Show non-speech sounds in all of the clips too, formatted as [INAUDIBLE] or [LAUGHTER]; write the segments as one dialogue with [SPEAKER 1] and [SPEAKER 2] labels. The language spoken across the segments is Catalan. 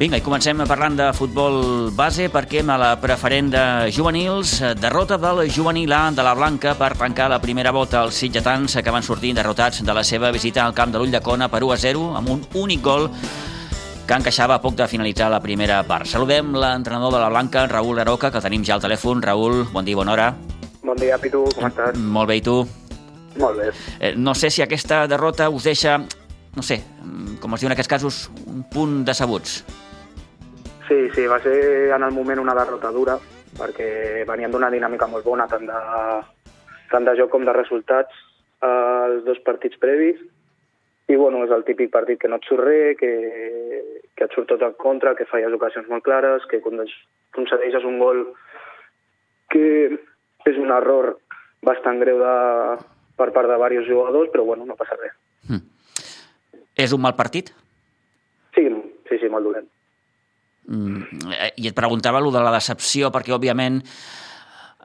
[SPEAKER 1] Vinga, i comencem parlant de futbol base perquè a la preferent de juvenils, derrota del juvenil A de la Blanca per tancar la primera volta. Els sitgetans que van sortir derrotats de la seva visita al camp de l'Ulldecona per 1 a 0 amb un únic gol que encaixava a poc de finalitzar la primera part. Saludem l'entrenador de la Blanca, Raül Aroca, que tenim ja al telèfon. Raül, bon dia, bona hora.
[SPEAKER 2] Bon dia, Pitu, com estàs?
[SPEAKER 1] Molt bé, i tu?
[SPEAKER 2] Molt bé.
[SPEAKER 1] Eh, no sé si aquesta derrota us deixa, no sé, com es diu en aquests casos, un punt decebuts.
[SPEAKER 2] Sí, sí, va ser en el moment una derrota dura, perquè veníem d'una dinàmica molt bona, tant de, tant de joc com de resultats, als dos partits previs, i bueno, és el típic partit que no et surt res, que, que et surt tot en contra, que falles ocasions molt clares, que concedeixes un gol que és un error bastant greu de, per part de diversos jugadors, però bueno, no passa res. Mm.
[SPEAKER 1] És un mal partit?
[SPEAKER 2] Sí, sí, sí, molt dolent.
[SPEAKER 1] Mm, I et preguntava allò de la decepció, perquè, òbviament,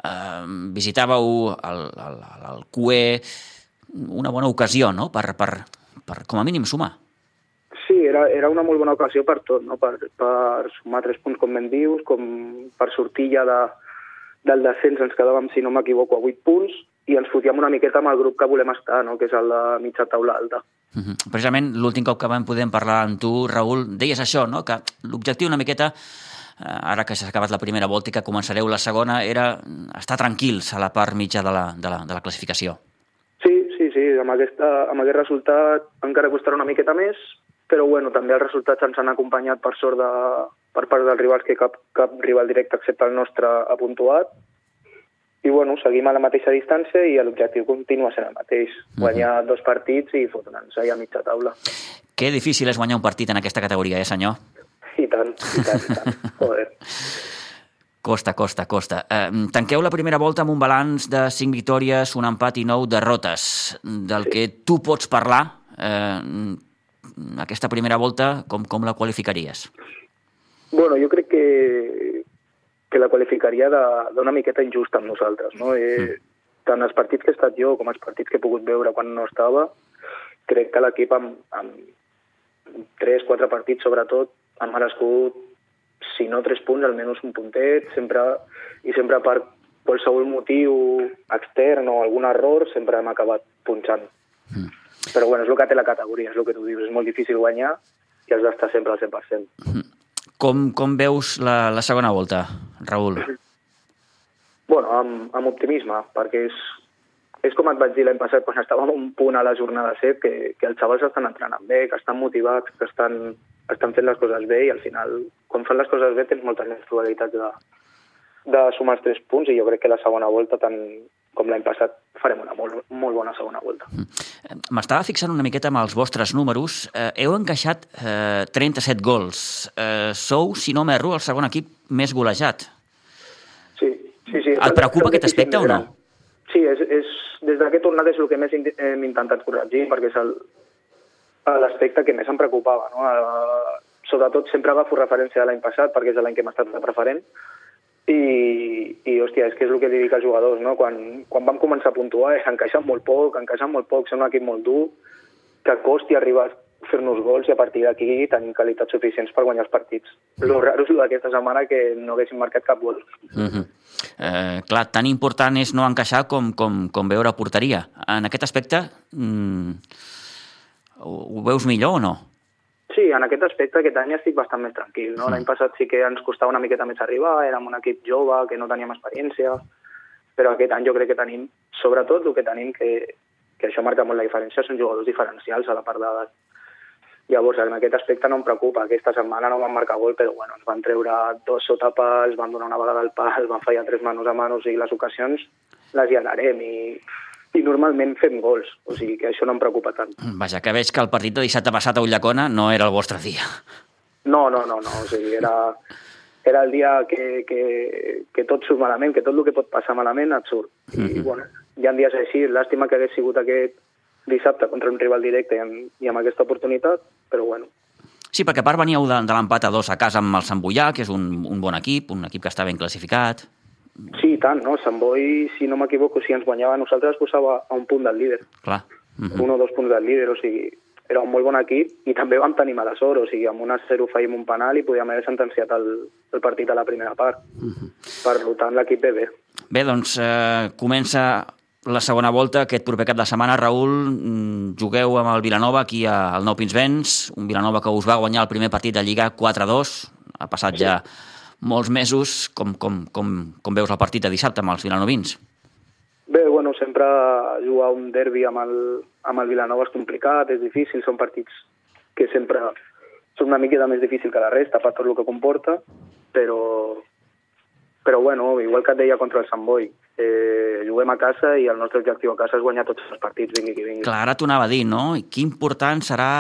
[SPEAKER 1] eh, visitàveu el, el, el QE, una bona ocasió, no?, per, per, per com a mínim sumar.
[SPEAKER 2] Sí, era, era una molt bona ocasió per tot, no? per, per sumar tres punts, com ben dius, com per sortir ja de, del descens ens quedàvem, si no m'equivoco, a 8 punts, i ens fotíem una miqueta amb el grup que volem estar, no? que és el de mitja taula alta.
[SPEAKER 1] Uh -huh. Precisament l'últim cop que vam poder parlar amb tu, Raül, deies això, no? que l'objectiu una miqueta, eh, ara que s'ha acabat la primera volta i que començareu la segona, era estar tranquils a la part mitja de la, de la, de la classificació.
[SPEAKER 2] Sí, sí, sí, amb, aquesta, amb aquest resultat encara costarà una miqueta més, però bueno, també els resultats ens han acompanyat per sort de, per part dels rivals que cap, cap rival directe excepte el nostre ha puntuat, i bueno, seguim a la mateixa distància i l'objectiu continua sent el mateix, guanyar uh -huh. dos partits i fotre'ns allà a mitja taula.
[SPEAKER 1] Que difícil és guanyar un partit en aquesta categoria, eh, senyor?
[SPEAKER 2] I tant, i tant, i tant. [LAUGHS] Joder.
[SPEAKER 1] Costa, costa, costa. Eh, tanqueu la primera volta amb un balanç de 5 victòries, un empat i 9 derrotes. Del sí. que tu pots parlar, eh, aquesta primera volta, com, com la qualificaries?
[SPEAKER 2] Bueno, jo crec que que la qualificaria d'una miqueta injusta amb nosaltres. No? Eh, mm. Tant els partits que he estat jo com els partits que he pogut veure quan no estava, crec que l'equip amb, amb 3-4 partits sobretot ha merescut, si no 3 punts, almenys un puntet, sempre, i sempre per qualsevol motiu extern o algun error sempre hem acabat punxant. Mm. Però bueno, és el que té la categoria, és el que tu dius, és molt difícil guanyar i has d'estar sempre al 100%. Mm.
[SPEAKER 1] Com, com veus la, la segona volta, Raül?
[SPEAKER 2] Bueno, amb, amb optimisme, perquè és, és com et vaig dir l'any passat quan estàvem un punt a la jornada 7, que, que els xavals estan entrenant bé, que estan motivats, que estan, estan fent les coses bé i al final, quan fan les coses bé, tens moltes més probabilitats de, de sumar els tres punts i jo crec que la segona volta, tant com l'any passat, farem una molt, molt bona segona volta.
[SPEAKER 1] Mm. M'estava fixant una miqueta amb els vostres números. Eh, heu encaixat eh, 37 gols. Eh, sou, si no m'erro, el segon equip més golejat.
[SPEAKER 2] Sí, sí. sí
[SPEAKER 1] Et preocupa aquest aspecte o no?
[SPEAKER 2] Sí, és, és, des d'aquest tornat és el que més hem intentat corregir, perquè és l'aspecte que més em preocupava. No? Eh, sobretot sempre agafo referència de l'any passat, perquè és l'any que hem estat de preferent, i, i hòstia, és que és el que li dic als jugadors, no? Quan, quan vam començar a puntuar és encaixar molt poc, encaixar molt poc, ser un equip molt dur, que costi arribar a fer-nos gols i a partir d'aquí tenim qualitats suficients per guanyar els partits. Mm. Lo raro és d'aquesta setmana que no haguéssim marcat cap gol.
[SPEAKER 1] Mm -hmm. eh, clar, tan important és no encaixar com, com, com veure porteria. En aquest aspecte, mm, ho, ho veus millor o no?
[SPEAKER 2] Sí, en aquest aspecte aquest any estic bastant més tranquil. No? L'any passat sí que ens costava una miqueta més arribar, érem un equip jove, que no teníem experiència, però aquest any jo crec que tenim, sobretot el que tenim, que, que això marca molt la diferència, són jugadors diferencials a la part d'edat. Llavors, en aquest aspecte no em preocupa. Aquesta setmana no van marcar gol, però bueno, ens van treure dos sota pals, van donar una vegada al pal, van fallar tres manos a manos i les ocasions les llenarem i i normalment fem gols, o sigui que això no em preocupa tant.
[SPEAKER 1] Vaja, que veig que el partit de dissabte passat a Ullacona no era el vostre dia.
[SPEAKER 2] No, no, no, no, o sigui, era, era el dia que, que, que tot surt malament, que tot el que pot passar malament et surt. I, mm -hmm. bueno, hi ha dies així, làstima que hagués sigut aquest dissabte contra un rival directe i amb, i amb aquesta oportunitat, però bueno.
[SPEAKER 1] Sí, perquè a part veníeu de, de l'empat a dos a casa amb el Sant Boià, que és un, un bon equip, un equip que està ben classificat.
[SPEAKER 2] Sí, i tant, no? Sant Boi, si no m'equivoco, si ens guanyava nosaltres, posava a un punt del líder.
[SPEAKER 1] Clar.
[SPEAKER 2] Uh -huh. Un o dos punts del líder, o sigui, era un molt bon equip i també vam tenir mala sort, o sigui, amb un 0 feim un penal i podíem haver sentenciat el, el partit a la primera part. Uh -huh. Per tant, l'equip ve bé.
[SPEAKER 1] Bé, doncs eh, comença la segona volta, aquest proper cap de setmana, Raül, mm, jugueu amb el Vilanova aquí al Nou Pinsbens, un Vilanova que us va guanyar el primer partit de Lliga 4-2, ha passat sí. ja molts mesos, com, com, com, com veus el partit de dissabte amb els vilanovins?
[SPEAKER 2] Bé, bueno, sempre jugar un derbi amb el, amb el Vilanova és complicat, és difícil, són partits que sempre són una miqueta més difícil que la resta per tot el que comporta, però, però bueno, igual que et deia contra el Sant Boi, eh, juguem a casa i el nostre objectiu a casa és guanyar tots els partits, vingui qui vingui.
[SPEAKER 1] Clar, ara t'ho anava a dir, no? I que important serà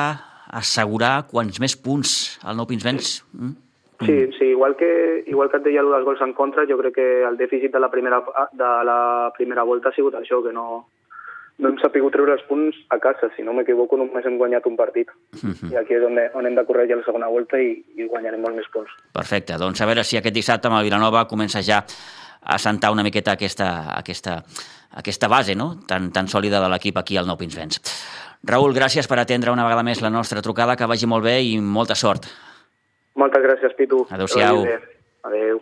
[SPEAKER 1] assegurar quants més punts al Nou Pinsbens mm?
[SPEAKER 2] Sí, mm. sí, igual que, igual que et deia dels gols en contra, jo crec que el dèficit de la primera, de la primera volta ha sigut això, que no, no hem sapigut treure els punts a casa. Si no m'equivoco, només hem guanyat un partit. Uh -huh. I aquí és on, on hem de corregir la segona volta i, i guanyarem molts més punts.
[SPEAKER 1] Perfecte. Doncs a veure si aquest dissabte amb el Vilanova comença ja a sentar una miqueta aquesta, aquesta, aquesta base no? tan, tan sòlida de l'equip aquí al Nou Pinsbens. Raül, gràcies per atendre una vegada més la nostra trucada, que vagi molt bé i molta sort.
[SPEAKER 2] Moltes gràcies, Pitu.
[SPEAKER 1] Adéu-siau.
[SPEAKER 2] Adéu.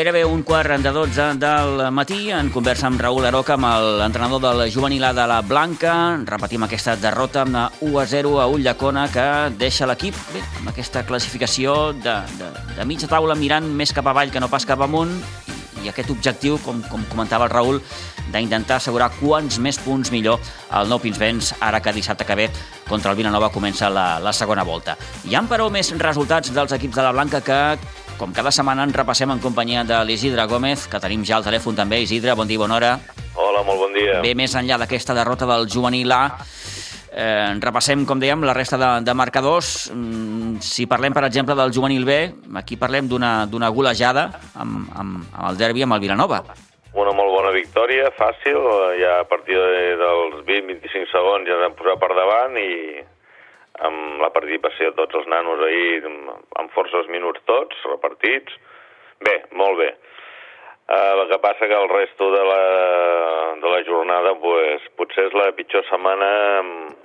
[SPEAKER 1] Gairebé un quart de 12 del matí en conversa amb Raül Aroca, amb l'entrenador del juvenil de la Blanca. Repetim aquesta derrota amb 1 a 0 a Ullacona que deixa l'equip amb aquesta classificació de, de, de mitja taula mirant més cap avall que no pas cap amunt i, aquest objectiu, com, com comentava el Raül, d'intentar assegurar quants més punts millor al Nou Pinsbens ara que dissabte que ve contra el Vilanova comença la, la segona volta. Hi han, però, més resultats dels equips de la Blanca que com cada setmana en repassem en companyia de l'Isidre Gómez, que tenim ja al telèfon també. Isidre, bon dia, bona hora.
[SPEAKER 3] Hola, molt bon dia.
[SPEAKER 1] Bé, més enllà d'aquesta derrota del juvenil A, eh, repassem, com dèiem, la resta de, de marcadors. Mm, si parlem, per exemple, del juvenil B, aquí parlem d'una golejada amb, amb, amb el derbi amb el Vilanova.
[SPEAKER 3] Una molt bona victòria, fàcil, ja a partir de, dels 20-25 segons ja vam posar per davant i amb la participació de tots els nanos ahir, amb forces minuts tots, repartits. Bé, molt bé. Uh, el que passa que el resto de la, de la jornada pues, potser és la pitjor setmana amb,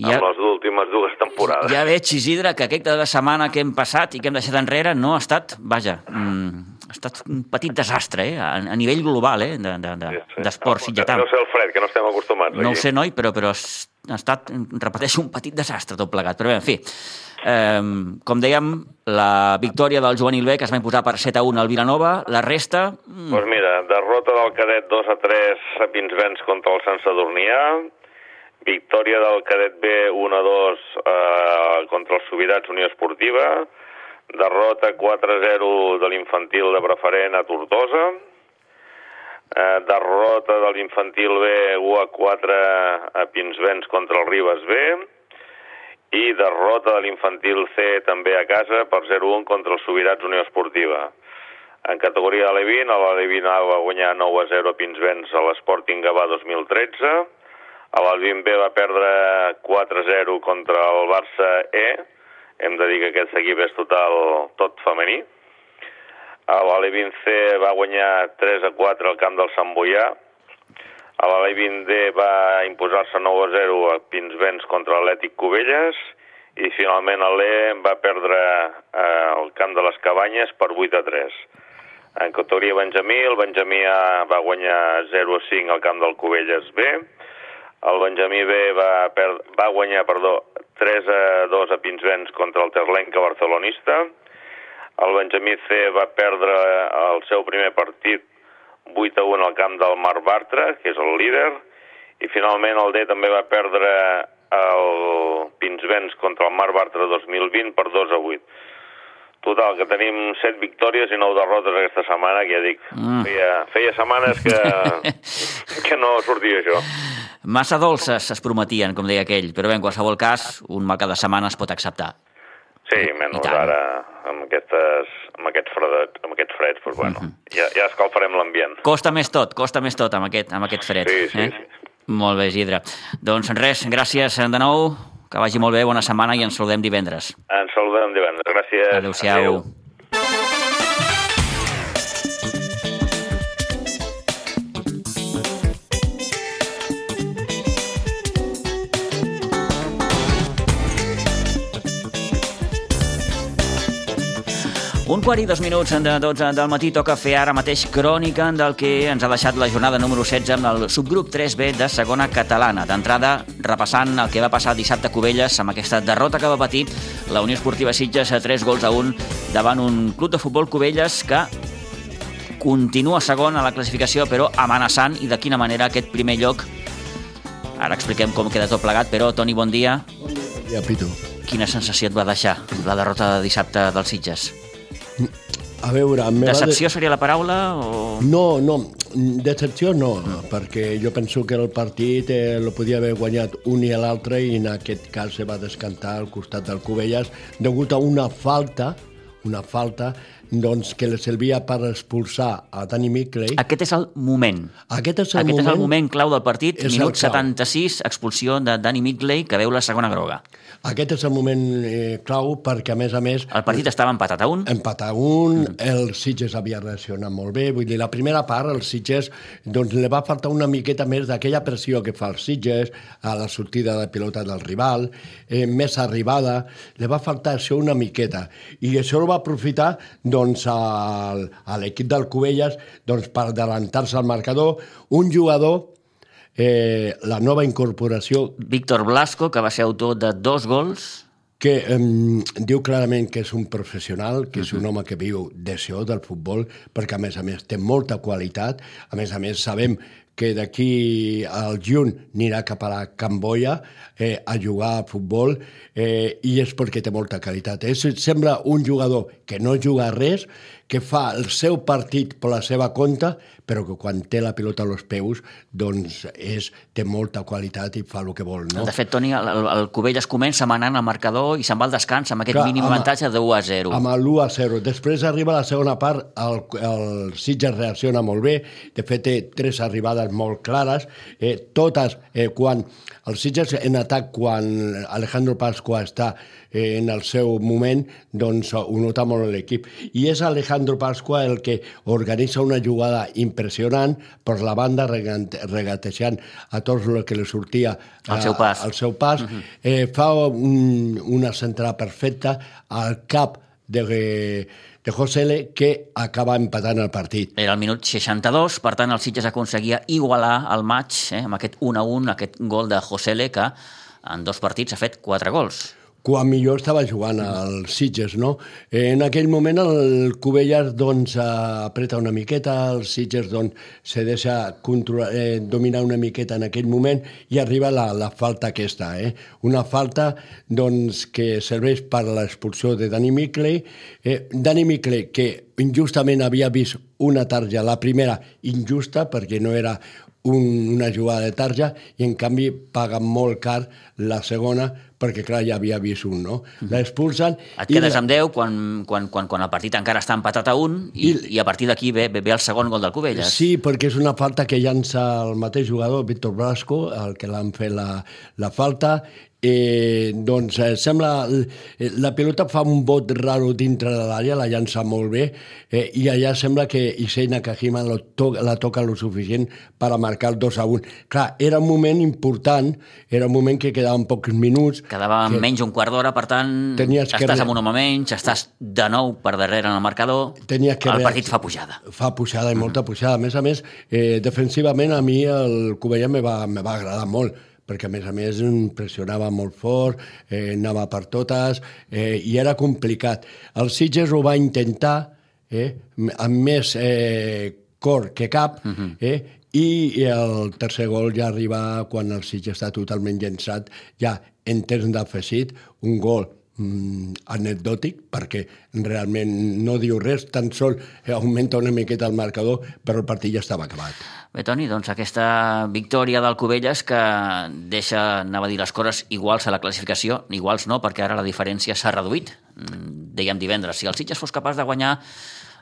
[SPEAKER 3] ja, amb les últimes dues temporades.
[SPEAKER 1] Ja veig, Isidre, que aquesta setmana que hem passat i que hem deixat enrere no ha estat, vaja, mm, estat un petit desastre, eh? a, a nivell global, eh? d'esport de, de, sí,
[SPEAKER 3] sitgetà. No sé el fred, que no estem acostumats.
[SPEAKER 1] No aquí. ho sé, noi, però, però ha estat, repeteixo, un petit desastre tot plegat. Però bé, en fi, eh, com dèiem, la victòria del juvenil B, que es va imposar per 7 a 1 al Vilanova, la resta...
[SPEAKER 3] Doncs pues mira, derrota del cadet 2 a 3 a Pinsbens contra el Sant Sadurnià, victòria del cadet B 1 a 2 eh, contra els Sobirats Unió Esportiva, derrota 4 a 0 de l'infantil de preferent a Tortosa, eh, derrota de l'infantil B 1 a 4 a Pinsbens contra el Ribes B. I derrota de l'infantil C també a casa per 0-1 contra el Sobirats Unió Esportiva. En categoria de l'E20, l'E20 A va guanyar 9 a 0 a Pinsbens a l'Sporting Gavà 2013, a l'Alvin B va perdre 4 a 0 contra el Barça E, hem de dir que aquest equip és total tot femení, l'Ale C va guanyar 3 a 4 al camp del Sant Boià. l'Ale D va imposar-se 9 a 0 a Pinsbens contra l'Atlètic Cubelles i finalment l'E va perdre eh, el camp de les Cabanyes per 8 a 3. En categoria Benjamí, el Benjamí va guanyar 0 a 5 al camp del Cubelles B. El Benjamí B va, per, va guanyar perdó, 3 a 2 a Pinsbens contra el Terlenca barcelonista el Benjamí C va perdre el seu primer partit 8 a 1 al camp del Mar Bartra, que és el líder, i finalment el D també va perdre el Pinsbens contra el Mar Bartra 2020 per 2 a 8. Total, que tenim 7 victòries i 9 derrotes aquesta setmana, que ja dic, mm. feia, feia setmanes que, [LAUGHS] que no sortia això.
[SPEAKER 1] Massa dolces es prometien, com deia aquell, però bé, en qualsevol cas, un mal cada setmana es pot acceptar.
[SPEAKER 3] Sí, menys ara, amb aquestes, amb aquest fredet, amb aquest fred, doncs, bueno, uh -huh. ja, ja escalfarem l'ambient.
[SPEAKER 1] Costa més tot, costa més tot amb aquest, amb aquest fred.
[SPEAKER 3] Sí, sí,
[SPEAKER 1] eh?
[SPEAKER 3] sí.
[SPEAKER 1] Molt bé, Isidre. Doncs res, gràcies de nou, que vagi molt bé, bona setmana i ens saludem divendres.
[SPEAKER 3] Ens saludem divendres. Gràcies.
[SPEAKER 1] Adéu-siau. Adéu. Un quart i dos minuts de 12 del matí toca fer ara mateix crònica del que ens ha deixat la jornada número 16 amb el subgrup 3B de segona catalana. D'entrada, repassant el que va passar dissabte a Cubelles amb aquesta derrota que va patir la Unió Esportiva Sitges a 3 gols a 1 davant un club de futbol Cubelles que continua segon a la classificació però amenaçant i de quina manera aquest primer lloc ara expliquem com queda tot plegat però Toni, bon dia.
[SPEAKER 4] Bon dia, Pitu.
[SPEAKER 1] Quina sensació et va deixar la derrota de dissabte dels Sitges?
[SPEAKER 4] A veure...
[SPEAKER 1] Decepció de... seria la paraula? O...
[SPEAKER 4] No, no, decepció no, no, perquè jo penso que el partit eh, lo podia haver guanyat un i l'altre i en aquest cas se va descantar al costat del Cubelles degut a una falta, una falta doncs, que li servia per expulsar a Dani Mickley.
[SPEAKER 1] Aquest és el moment.
[SPEAKER 4] Aquest és el,
[SPEAKER 1] Aquest
[SPEAKER 4] moment,
[SPEAKER 1] és el moment clau del partit, minut
[SPEAKER 4] el clau.
[SPEAKER 1] 76, expulsió de Dani Mickley, que veu la segona groga.
[SPEAKER 4] Aquest és el moment eh, clau perquè, a més a més,
[SPEAKER 1] El partit estava empatat a un,
[SPEAKER 4] Empat a un, el Sitges havia reaccionat molt bé, vull dir, la primera part, el Sitges, doncs li va faltar una miqueta més d'aquella pressió que fa el Sitges a la sortida de pilota del rival, eh, més arribada, li va faltar això una miqueta, i això el va aprofitar, doncs, al, a l'equip del Cubelles, doncs, per adelantar-se al marcador, un jugador eh, la nova incorporació
[SPEAKER 1] Víctor Blasco, que va ser autor de dos gols,
[SPEAKER 4] que eh, diu clarament que és un professional, que és un home que viu d'això, del futbol, perquè a més a més té molta qualitat, a més a més sabem que d'aquí al juny anirà cap a la Camboya eh, a jugar a futbol eh, i és perquè té molta qualitat. És, sembla un jugador que no juga res, que fa el seu partit per la seva compte, però que quan té la pilota als peus doncs és, té molta qualitat i fa el que vol. No?
[SPEAKER 1] De fet, Toni, el, el, el Cubelles comença manant al marcador i se'n va al descans amb aquest
[SPEAKER 4] Clar,
[SPEAKER 1] mínim
[SPEAKER 4] amb-
[SPEAKER 1] avantatge de 1 a 0.
[SPEAKER 4] Amb el 1 a 0. Després arriba la segona part, el, el Sitges reacciona molt bé, de fet té tres arribades molt clares, eh, totes eh, quan el Sitges en atac, quan Alejandro Pascua està eh, en el seu moment, doncs ho nota molt l'equip. I és Alejandro Pascua el que organitza una jugada impressionant per la banda, regatejant a tots el que li sortia
[SPEAKER 1] Al seu pas.
[SPEAKER 4] al seu pas, eh, fa un, una centrada perfecta al cap de, de José L, que acaba empatant el partit.
[SPEAKER 1] Era el minut 62, per tant el Sitges aconseguia igualar el maig eh, amb aquest 1 a 1, aquest gol de José L, que en dos partits ha fet 4 gols.
[SPEAKER 4] Quan millor estava jugant al Sitges, no? En aquell moment el Cubelles doncs apreta una miqueta, el Sitges doncs se deixa controlar, eh, dominar una miqueta en aquell moment i arriba la, la falta aquesta, eh? Una falta doncs que serveix per l'expulsió de Dani Mickley. Eh, Dani Mickley, que injustament havia vist una tarja, la primera injusta perquè no era un, una jugada de tarja i en canvi paga molt car la segona perquè clar ja havia vist un, no? L'expulsen
[SPEAKER 1] Et quedes amb 10 quan, quan, quan, quan el partit encara està empatat a 1 i,
[SPEAKER 4] I-
[SPEAKER 1] i a partir d'aquí ve, ve, ve el segon gol del Cubelles.
[SPEAKER 4] Sí, perquè és una falta que llança el mateix jugador, Víctor Blasco, el que l'han fet la, la falta. Eh, doncs eh, sembla... eh, La pilota fa un bot raro dintre de l'àrea, la llança molt bé, eh, i allà sembla que Issei Nakajima lo to la toca lo suficient per a marcar el 2 a 1. Clar, era un moment important, era un moment que quedaven pocs minuts,
[SPEAKER 1] Quedava
[SPEAKER 4] que-
[SPEAKER 1] menys un quart d'hora, per tant,
[SPEAKER 4] Tenies que
[SPEAKER 1] estàs amb un home menys, estàs de nou per darrere en el marcador,
[SPEAKER 4] Tenies que
[SPEAKER 1] el partit fa pujada.
[SPEAKER 4] fa pujada i molta pujada. A més a més, eh, defensivament a mi el Covella me va, me va agradar molt perquè a més a més pressionava molt fort, eh, anava per totes eh, i era complicat. El Sitges ho va intentar eh, amb més eh, cor que cap eh, i, el tercer gol ja arriba quan el Sitges està totalment llençat, ja en temps d'afegit, un gol anecdòtic, perquè realment no diu res, tan sol augmenta una miqueta el marcador, però el partit ja estava acabat.
[SPEAKER 1] Bé, Toni, doncs aquesta victòria del Cubelles que deixa, anava a dir, les coses iguals a la classificació, iguals no, perquè ara la diferència s'ha reduït. Mm, dèiem divendres, si el Sitges fos capaç de guanyar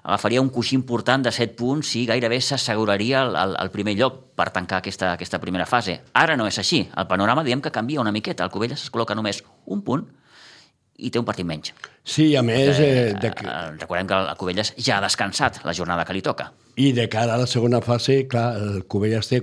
[SPEAKER 1] agafaria un coixí important de 7 punts i gairebé s'asseguraria el, el, el primer lloc per tancar aquesta, aquesta primera fase. Ara no és així. El panorama diem que canvia una miqueta. El Covelles es col·loca només un punt i té un partit menys.
[SPEAKER 4] Sí, a més... Eh,
[SPEAKER 1] de... eh, recordem que el Covelles ja ha descansat la jornada que li toca.
[SPEAKER 4] I de cara a la segona fase, clar, el Covelles té,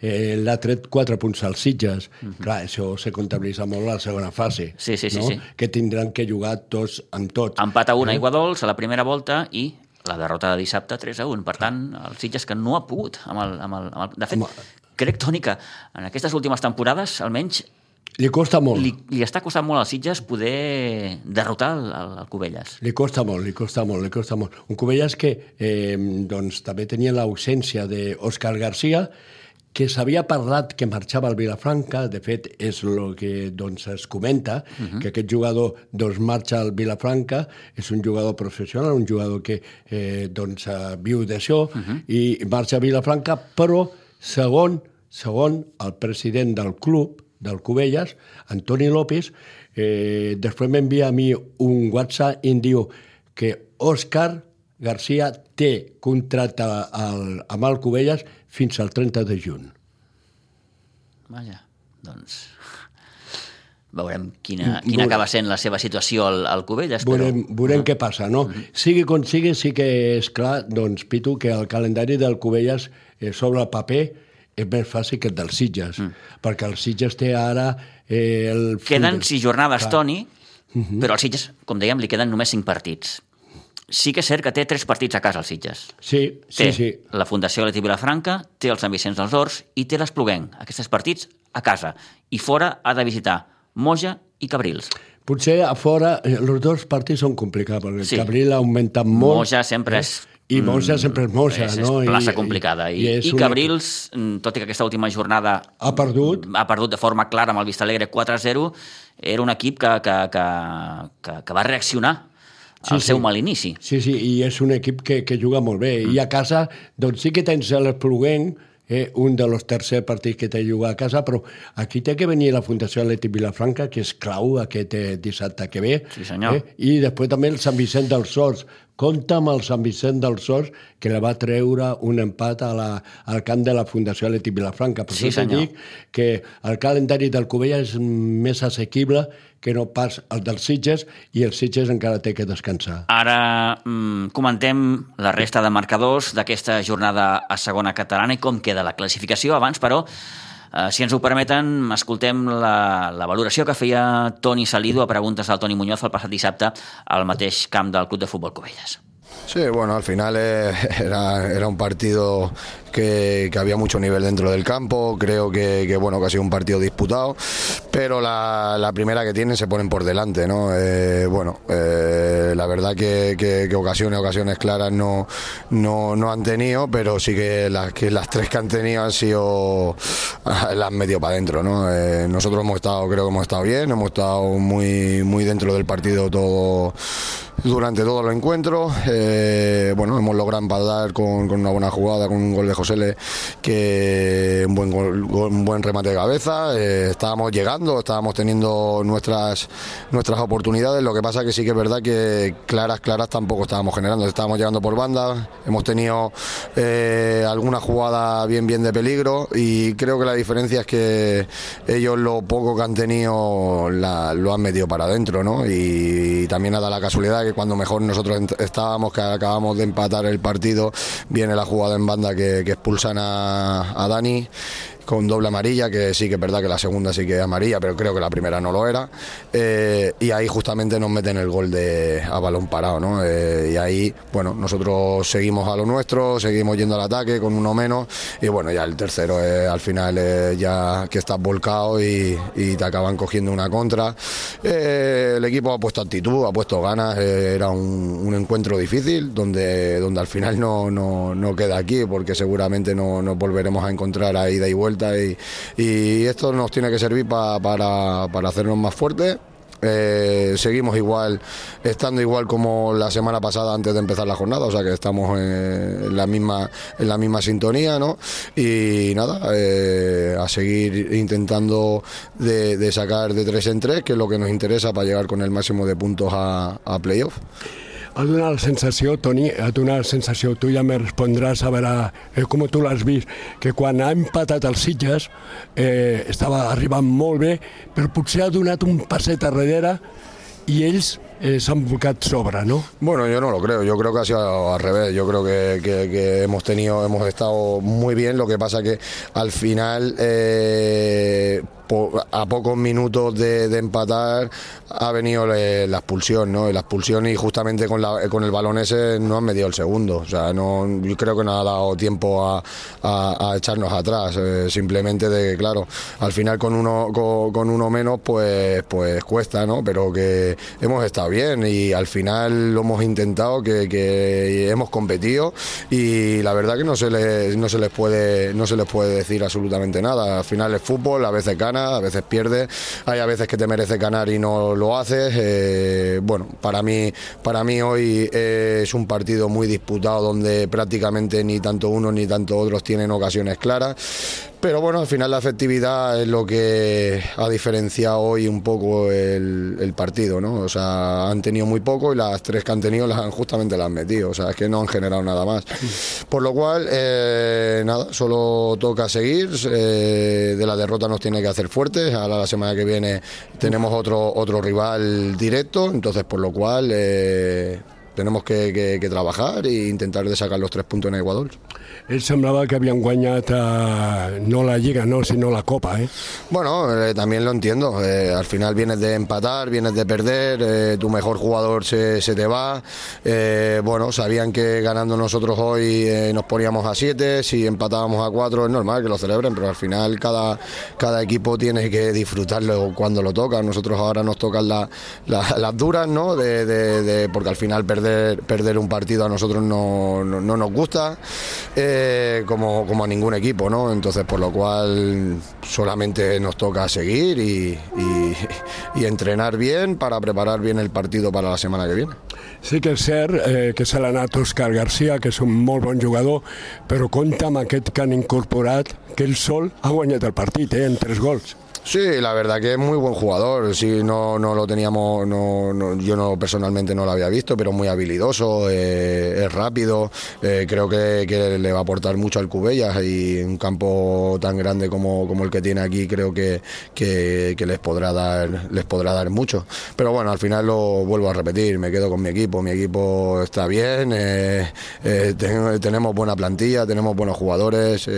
[SPEAKER 4] eh, l'ha tret 4 punts als Sitges. Uh mhm. -huh. Clar, això se comptabilitza molt a la segona fase.
[SPEAKER 1] Sí, sí, sí,
[SPEAKER 4] no?
[SPEAKER 1] sí.
[SPEAKER 4] Que tindran que jugar tots amb tots.
[SPEAKER 1] Empat a una eh? aigua dolç a la primera volta i la derrota de dissabte 3 a 1. Per tant, el Sitges que no ha pogut amb el... Amb el, amb el... De fet, Home. crec, Toni, que en aquestes últimes temporades, almenys,
[SPEAKER 4] li costa molt.
[SPEAKER 1] Li, li està costant molt als Sitges poder derrotar el, el, el Cubelles.
[SPEAKER 4] Li costa molt, li costa molt, li costa molt. Un Cubelles que eh, doncs, també tenia l'ausència d'Òscar Garcia, que s'havia parlat que marxava al Vilafranca, de fet és el que doncs, es comenta, uh -huh. que aquest jugador doncs, marxa al Vilafranca, és un jugador professional, un jugador que eh, doncs, eh, viu d'això, uh -huh. i marxa a Vilafranca, però segon, segon el president del club, del Cubelles, Antoni López, eh, després m'envia a mi un WhatsApp i em diu que Òscar Garcia té contracte al, amb el Cubelles fins al 30 de juny.
[SPEAKER 1] Vaja, doncs [LAUGHS] veurem quina, mm, quina acaba sent la seva situació al, al Cubelles.
[SPEAKER 4] Veurem, però... veurem ah. què passa, no? Mm -hmm. Sigui com sigui, sí que és clar, doncs, Pitu, que el calendari del Cubelles eh, sobre el paper és més fàcil que el dels Sitges, mm. perquè el Sitges té ara eh, el...
[SPEAKER 1] Queden sis jornades, Toni, uh -huh. però al Sitges, com dèiem, li queden només cinc partits sí que és cert que té tres partits a casa, als Sitges.
[SPEAKER 4] Sí, sí,
[SPEAKER 1] té
[SPEAKER 4] sí.
[SPEAKER 1] la Fundació Leti Vilafranca, té el Sant Vicenç dels Horts i té l'Espluguenc. Aquests partits a casa. I fora ha de visitar Moja i Cabrils.
[SPEAKER 4] Potser a fora els eh, dos partits són complicats, perquè sí. Cabril ha augmentat molt.
[SPEAKER 1] Moja sempre és
[SPEAKER 4] i Moja sempre és Moja,
[SPEAKER 1] és,
[SPEAKER 4] no?
[SPEAKER 1] És plaça complicada. I, i, i, i Cabrils, una... Mm, tot i que aquesta última jornada...
[SPEAKER 4] Ha perdut.
[SPEAKER 1] Ha perdut de forma clara amb el Vista Alegre 4-0, era un equip que, que, que, que, que va reaccionar sí, el seu sí. mal inici.
[SPEAKER 4] Sí, sí, i és un equip que, que juga molt bé. Mm. I a casa, doncs sí que tens l'Espluguenc, eh, un dels tercers partits que té jugar a casa, però aquí té que venir la Fundació Atleti Vilafranca, que és clau aquest eh, dissabte que ve.
[SPEAKER 1] Sí, senyor. Eh?
[SPEAKER 4] I després també el Sant Vicent dels Sors. Compte amb el Sant Vicent dels Sors, que le va treure un empat a la, al camp de la Fundació Atleti Vilafranca. Per
[SPEAKER 1] sí,
[SPEAKER 4] això dic que el calendari del Covella és més assequible que no pas el dels Sitges, i els Sitges encara té que descansar.
[SPEAKER 1] Ara mm, comentem la resta de marcadors d'aquesta jornada a segona catalana i com queda la classificació. Abans, però, eh, si ens ho permeten, escoltem la, la valoració que feia Toni Salido a preguntes del Toni Muñoz el passat dissabte al mateix camp del Club de Futbol Covelles.
[SPEAKER 5] Sí, bueno, al final eh, [LAUGHS] era, era un partido que, había mucho nivel dentro del campo, creo que, bueno, que ha sido un partido disputado, pero la, primera que tienen se ponen por delante, ¿no? Eh, bueno, eh, la verdad que, ocasiones, ocasiones claras no, no, han tenido, pero sí que las, que las tres que han tenido han sido, las han metido para adentro, ¿no? nosotros hemos estado, creo que hemos estado bien, hemos estado muy, muy dentro del partido todo durante todo el encuentro. Eh, bueno, hemos logrado empatar con, una buena jugada, con un gol de José que un buen, un buen remate de cabeza. Eh, estábamos llegando, estábamos teniendo nuestras, nuestras oportunidades. Lo que pasa que sí que es verdad que claras, claras tampoco estábamos generando. Estábamos llegando por banda, hemos tenido eh, alguna jugada bien, bien de peligro y creo que la diferencia es que ellos lo poco que han tenido lo han metido para adentro, ¿no? Y, y también ha dado la casualidad que cuando mejor nosotros estábamos, que acabamos de empatar el partido, viene la jugada en banda que, expulsan a, a Dani con doble amarilla, que sí que es verdad que la segunda sí que es amarilla, pero creo que la primera no lo era. Eh, y ahí justamente nos meten el gol de a balón parado, ¿no? Eh, y ahí, bueno, nosotros seguimos a lo nuestro, seguimos yendo al ataque con uno menos. Y bueno, ya el tercero al final ya que estás volcado y, te acaban cogiendo una contra. Eh, el equipo ha puesto actitud, ha puesto ganas. era un, encuentro difícil donde, donde al final no, no, no queda aquí porque seguramente no nos volveremos a encontrar a ida y vuelta y, esto nos tiene que servir para, para hacernos más fuertes eh, seguimos igual, estando igual como la semana pasada antes de empezar la jornada, o sea que estamos en la misma, en la misma sintonía, ¿no? Y nada, eh, a seguir intentando de, sacar de tres en tres, que es lo que nos interesa para llegar con el máximo de puntos a, a playoff.
[SPEAKER 4] Ha donat la sensació, Toni, ha donat la sensació, tu ja me respondràs a veure eh, com tu l'has vist, que quan ha empatat els Sitges eh, estava arribant molt bé, però potser ha donat un passet darrere y ells eh, se han sobra, ¿no?
[SPEAKER 5] Bueno, yo no lo creo, yo creo que ha sido al revés, yo creo que, que, que hemos tenido, hemos estado muy bien, lo que pasa que al final eh, a pocos minutos de, empatar ha venido la expulsión, ¿no? la expulsión y justamente con, la, con el balón ese no han medido el segundo. O sea, no, creo que no ha dado tiempo a, echarnos atrás. Eh, simplemente de, claro, al final con uno, con, uno menos, pues, pues cuesta, ¿no? Pero que hemos estado bien y al final lo hemos intentado, que, que hemos competido y la verdad que no se les, no se les puede, no se les puede decir absolutamente nada. Al final es fútbol, a veces gana a veces pierdes, hay a veces que te merece ganar y no lo haces. Eh, bueno, para mí, para mí hoy es un partido muy disputado donde prácticamente ni tanto uno ni tanto otros tienen ocasiones claras. Pero bueno, al final la efectividad es lo que ha diferenciado hoy un poco el, partido, ¿no? O sea, han tenido muy poco y las tres que han tenido las han justamente las metido, o sea, es que no han generado nada más. Por lo cual, eh, nada, solo toca seguir, eh, de la derrota nos tiene que hacer fuertes, ahora la semana que viene tenemos otro, otro rival directo, entonces por lo cual eh, tenemos que, trabajar e intentar de sacar los tres puntos en Ecuador.
[SPEAKER 4] Él semblaba que habían guañado no la liga, no, sino la copa. ¿eh?
[SPEAKER 5] Bueno, eh, también lo entiendo. Eh, al final vienes de empatar, vienes de perder, tu mejor jugador se, te va. bueno, sabían que ganando nosotros hoy nos poníamos a siete, si empatábamos a cuatro es normal que lo celebren, pero al final cada, cada equipo tiene que disfrutarlo cuando lo toca. Nosotros ahora nos tocan las duras, ¿no? De, porque al final perder, perder un partido a nosotros no, no, nos gusta. Eh, como, como a ningún equipo, ¿no? Entonces, por lo cual solamente nos toca seguir y, [LAUGHS] entrenar bien para preparar bien el partido para la semana que viene.
[SPEAKER 4] Sí que es ser eh, que se l'ha anat Òscar García, que és un molt bon jugador, però compta amb aquest que han incorporat, que el sol ha guanyat el partit, eh, en tres gols.
[SPEAKER 5] Sí, la verdad que es muy buen jugador. Sí, no, no lo teníamos, no, yo no personalmente no lo había visto, pero muy habilidoso, eh, es rápido. Eh, creo que, le va a aportar mucho al Cubellas y un campo tan grande como, como el que tiene aquí, creo que, que, les podrá dar, les podrá dar mucho. Pero bueno, al final lo vuelvo a repetir, me quedo con mi equipo. Mi equipo está bien, eh, tenemos buena plantilla, tenemos buenos jugadores,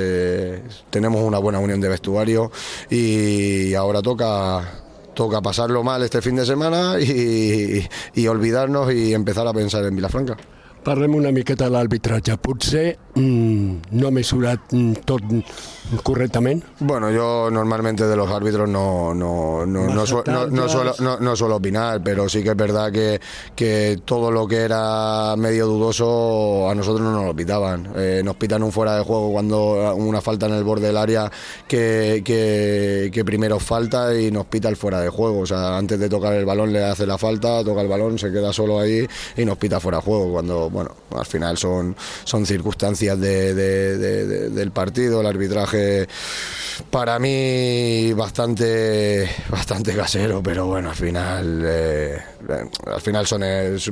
[SPEAKER 5] tenemos una buena unión de vestuario y y ahora toca toca pasarlo mal este fin de semana y, y olvidarnos y empezar a pensar en Vilafranca.
[SPEAKER 4] Parlem una miqueta de l'arbitratge. Potser mmm, no ha mesurat mm, tot correctamente?
[SPEAKER 5] Bueno, yo normalmente de los árbitros no, no, no, no, suelo, no, suelo opinar, pero sí que es verdad que, que todo lo que era medio dudoso a nosotros no nos lo pitaban. Eh, nos pitan un fuera de juego cuando una falta en el borde del área que, que, que, primero falta y nos pita el fuera de juego. O sea, antes de tocar el balón le hace la falta, toca el balón, se queda solo ahí y nos pita fuera de juego. Cuando, bueno, al final son, son circunstancias de, del partido, el arbitraje para mí bastante bastante casero, pero bueno, al final eh, al final son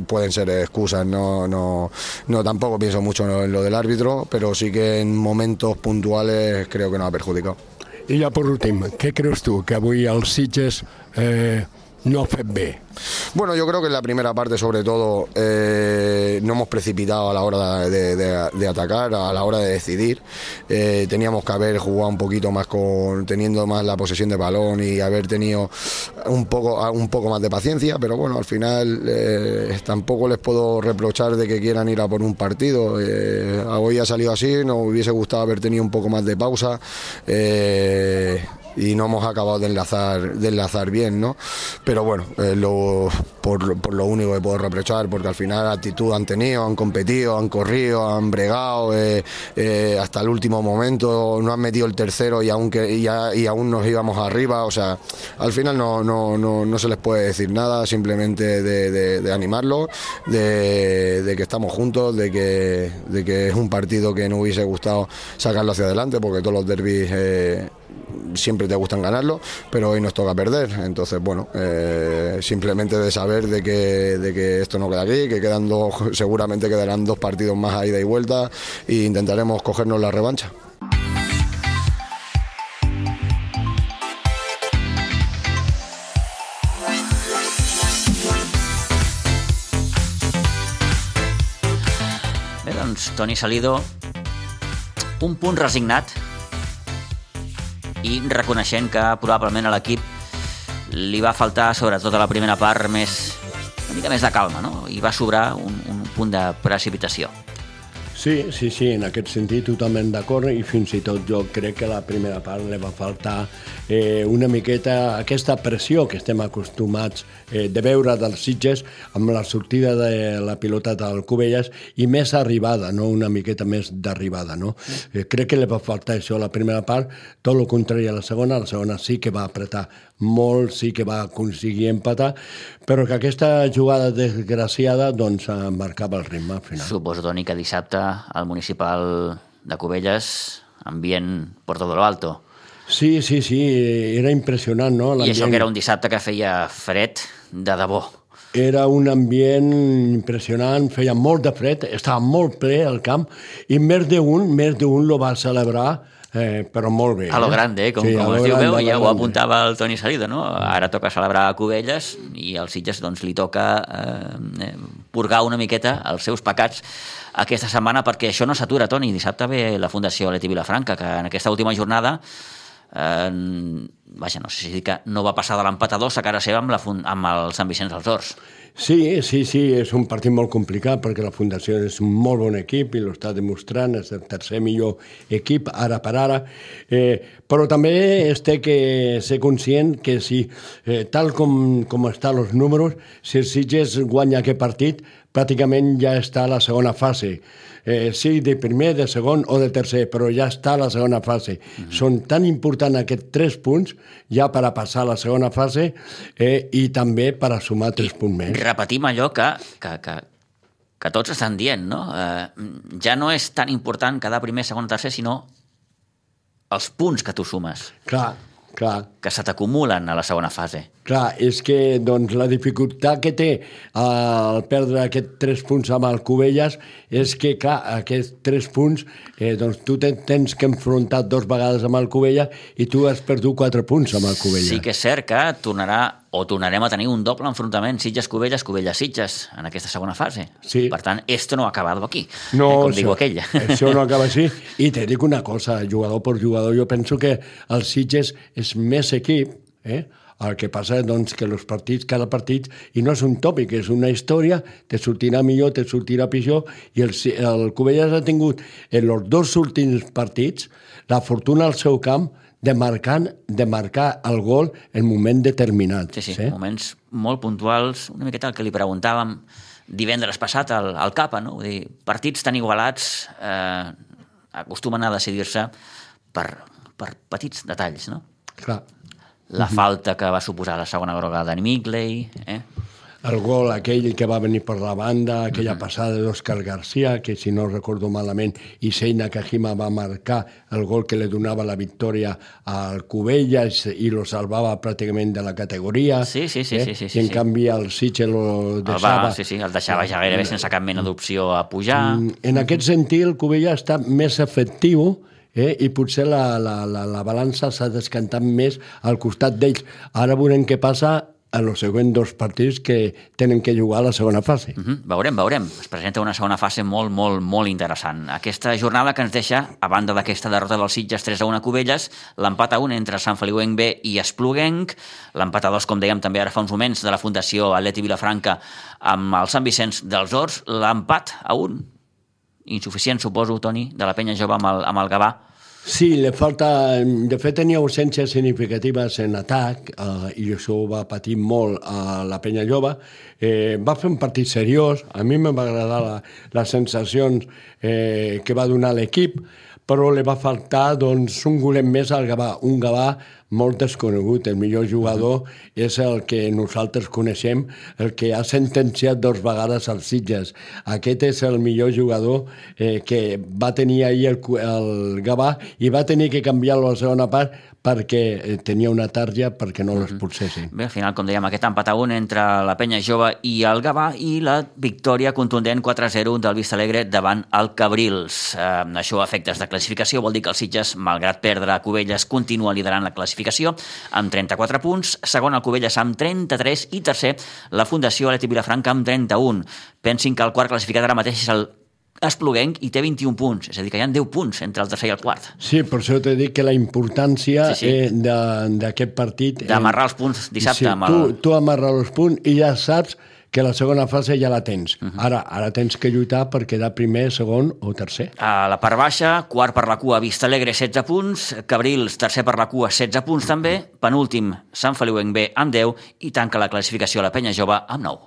[SPEAKER 5] pueden ser excusas, no no no tampoco pienso mucho en lo del árbitro, pero sí que en momentos puntuales creo que no ha perjudicado.
[SPEAKER 4] Y ya por último, ¿qué crees tú que avui al Sitges eh, no fet
[SPEAKER 5] Bueno, yo creo que en la primera parte, sobre todo, eh, no hemos precipitado a la hora de, atacar, a la hora de decidir. Eh, teníamos que haber jugado un poquito más con, teniendo más la posesión de balón y haber tenido un poco, un poco más de paciencia, pero bueno, al final eh, tampoco les puedo reprochar de que quieran ir a por un partido. hoy ha salido así, nos hubiese gustado haber tenido un poco más de pausa y no hemos acabado de enlazar, de enlazar bien, ¿no? Pero bueno, lo, por, por, lo único que puedo reprochar, porque al final actitud han tenido, han competido, han corrido, han bregado eh, eh, hasta el último momento, no han metido el tercero y aún, que, y, y aún nos íbamos arriba, o sea, al final no, no, no, no se les puede decir nada, simplemente de, de, de animarlos, de, de, que estamos juntos, de que, de que es un partido que no hubiese gustado sacarlo hacia adelante, porque todos los derbis eh, siempre te gustan ganarlo, pero hoy nos toca perder. Entonces, bueno, eh, simplemente de saber de que, de que esto no queda aquí, que quedan dos, [LAUGHS] seguramente quedarán dos partidos más a ida y vuelta e intentaremos cogernos la revancha.
[SPEAKER 1] Bé, doncs, Toni Salido, un punt resignat i reconeixent que probablement a l'equip li va faltar, sobretot a la primera part, més, una mica més de calma, no? I va sobrar un, un punt de precipitació.
[SPEAKER 4] Sí, sí, sí, en aquest sentit totalment d'acord i fins i tot jo crec que la primera part li va faltar eh, una miqueta aquesta pressió que estem acostumats eh, de veure dels Sitges amb la sortida de la pilota del Cubelles i més arribada, no una miqueta més d'arribada. No? Eh, crec que li va faltar això a la primera part, tot el contrari a la segona, la segona sí que va apretar molt, sí que va aconseguir empatar, però que aquesta jugada desgraciada doncs marcava el ritme al final.
[SPEAKER 1] Suposo, Toni, que dissabte al municipal de Cubelles, ambient por todo lo alto.
[SPEAKER 4] Sí, sí, sí, era impressionant, no?
[SPEAKER 1] I això que era un dissabte que feia fred de debò.
[SPEAKER 4] Era un ambient impressionant, feia molt de fred, estava molt ple al camp i més d'un, més d'un lo va celebrar eh, però molt bé.
[SPEAKER 1] A lo grande, eh? com, sí, com es diu, veu, ja ho apuntava el Toni Salido, no? Ara toca celebrar a Cubelles i als Sitges doncs, li toca eh, purgar una miqueta els seus pecats aquesta setmana perquè això no s'atura, Toni. Dissabte ve la Fundació Leti Vilafranca, que en aquesta última jornada eh, vaja, no sé si dir que no va passar de l'empat a dos a cara seva amb, la, amb el Sant Vicenç dels Horts.
[SPEAKER 4] Sí, sí, sí, és un partit molt complicat perquè la Fundació és un molt bon equip i l'està demostrant, és el tercer millor equip ara per ara, eh, però també es té que ser conscient que si, eh, tal com, com estan els números, si el Sitges guanya aquest partit, pràcticament ja està a la segona fase eh, sí, de primer, de segon o de tercer, però ja està a la segona fase. Mm -hmm. Són tan importants aquests tres punts ja per a passar a la segona fase eh, i també per a sumar tres punts més.
[SPEAKER 1] Repetim allò que, que, que, que tots estan dient, no? Eh, ja no és tan important quedar primer, segon o tercer, sinó els punts que tu sumes.
[SPEAKER 4] Clar, clar.
[SPEAKER 1] Que se t'acumulen a la segona fase.
[SPEAKER 4] Clar, és que doncs, la dificultat que té al perdre aquests tres punts amb el Cubelles és que, clar, aquests tres punts, eh, doncs tu tens que enfrontar dos vegades amb el Cubella i tu has perdut quatre punts amb el Cubella.
[SPEAKER 1] Sí que és cert que tornarà o tornarem a tenir un doble enfrontament Sitges-Cubelles, Cubelles-Sitges en aquesta segona fase.
[SPEAKER 4] Sí.
[SPEAKER 1] Per tant, esto no ha acabado aquí,
[SPEAKER 4] no,
[SPEAKER 1] eh, com
[SPEAKER 4] això,
[SPEAKER 1] diu aquella. [LAUGHS]
[SPEAKER 4] Això no acaba així. [LAUGHS] I te dic una cosa, jugador per jugador, jo penso que el Sitges és més equip, eh? El que passa doncs, que els partits, cada partit, i no és un tòpic, és una història, te sortirà millor, te sortirà pitjor, i el, el Covelles ha tingut en els dos últims partits la fortuna al seu camp de marcar, de marcar el gol en moment determinat.
[SPEAKER 1] Sí, sí, sí, moments molt puntuals, una miqueta el que li preguntàvem divendres passat al, al CAPA, no? Vull dir, partits tan igualats eh, acostumen a decidir-se per, per petits detalls, no?
[SPEAKER 4] Clar
[SPEAKER 1] la falta que va suposar la segona groga d'en Migley, eh?
[SPEAKER 4] El gol aquell que va venir per la banda, aquella uh -huh. passada d'Òscar Garcia, que si no recordo malament, Issei Nakajima va marcar el gol que li donava la victòria al Cubelles i lo salvava pràcticament de la categoria.
[SPEAKER 1] Sí, sí, sí.
[SPEAKER 4] Eh?
[SPEAKER 1] sí, sí, sí
[SPEAKER 4] I en
[SPEAKER 1] sí.
[SPEAKER 4] canvi el Sitge lo deixava...
[SPEAKER 1] El va, sí, sí, el deixava ja gairebé sense cap mena d'opció a pujar.
[SPEAKER 4] En aquest sentit, el Cubella està més efectiu eh? i potser la, la, la, la balança s'ha descantat més al costat d'ells. Ara veurem què passa en els següents dos partits que tenen que jugar a la segona fase.
[SPEAKER 1] Uh -huh. Veurem, veurem. Es presenta una segona fase molt, molt, molt interessant. Aquesta jornada que ens deixa, a banda d'aquesta derrota dels Sitges 3 a 1 a Cubelles, l'empat a 1 entre Sant Feliuenc B i Espluguenc, l'empat a 2, com dèiem també ara fa uns moments, de la Fundació Atleti Vilafranca amb el Sant Vicenç dels Horts, l'empat a 1 insuficient, suposo, Toni, de la penya jove amb el, amb el Gavà.
[SPEAKER 4] Sí, li falta... De fet, tenia ausències significatives en atac eh, i això ho va patir molt a la Penya Lloba. Eh, va fer un partit seriós, a mi em va agradar la, les sensacions eh, que va donar l'equip, però li va faltar doncs, un golem més al Gavà, un Gavà molt desconegut. El millor jugador és el que nosaltres coneixem, el que ha sentenciat dos vegades als Sitges. Aquest és el millor jugador eh, que va tenir ahir el, el Gavà i va tenir que canviar-lo a la segona part perquè eh, tenia una tarja perquè no l'expulsessin.
[SPEAKER 1] Bé, al final, com dèiem, aquest empat a un entre la Penya Jove i el Gavà i la victòria contundent 4-0 del Vista Alegre davant el Cabrils. Eh, això a efectes de classificació vol dir que el Sitges, malgrat perdre a Cubelles, continua liderant la classificació amb 34 punts, segon el Cubelles amb 33 i tercer la Fundació Aleti Vilafranca amb 31. Pensin que el quart classificat ara mateix és el Espluguenc i té 21 punts, és a dir, que hi ha 10 punts entre el tercer i el quart.
[SPEAKER 4] Sí, per això t'he dit que la importància sí, sí. eh, d'aquest partit...
[SPEAKER 1] D'amarrar els punts dissabte.
[SPEAKER 4] Sí,
[SPEAKER 1] amb
[SPEAKER 4] el... tu, tu amarrar els punts i ja saps que la segona fase ja la tens. Uh -huh. Ara ara tens que lluitar per quedar primer, segon o tercer.
[SPEAKER 1] A la part baixa, quart per la cua, Vista Alegre, 16 punts, Cabrils, tercer per la cua, 16 punts també, penúltim, Sant Feliu en B amb 10 i tanca la classificació a la Penya Jove amb 9.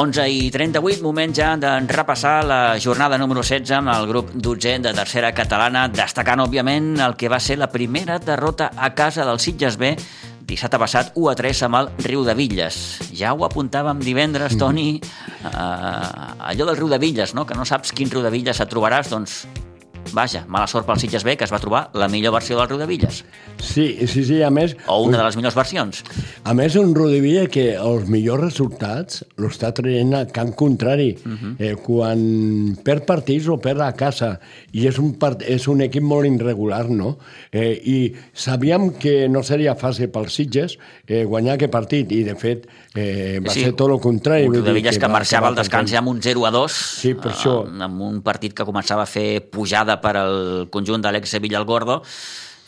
[SPEAKER 1] 11 i 38, moment ja de repassar la jornada número 16 amb el grup 12 de tercera catalana, destacant, òbviament, el que va ser la primera derrota a casa del Sitges B dissabte passat 1 a 3 amb el Riu de Villes. Ja ho apuntàvem divendres, Toni, eh, allò del Riu de Villes, no? que no saps quin Riu de Villes et trobaràs, doncs vaja, mala sort pel Sitges B, que es va trobar la millor versió del Riudevilles.
[SPEAKER 4] Sí, sí, sí, a més...
[SPEAKER 1] O una de les millors versions.
[SPEAKER 4] A més, un Riudevilla que els millors resultats l'està traient a camp contrari. Uh -huh. eh, quan perd partits o perd a casa. I és un, part, és un equip molt irregular, no? Eh, I sabíem que no seria fàcil pels Sitges eh, guanyar aquest partit, i de fet eh, va sí, ser tot el contrari.
[SPEAKER 1] Un Riudevilles que, que marxava al descans ja amb un 0 a 2,
[SPEAKER 4] sí, per això.
[SPEAKER 1] amb un partit que començava a fer pujada per al conjunt d'Alex Sevilla el Gordo,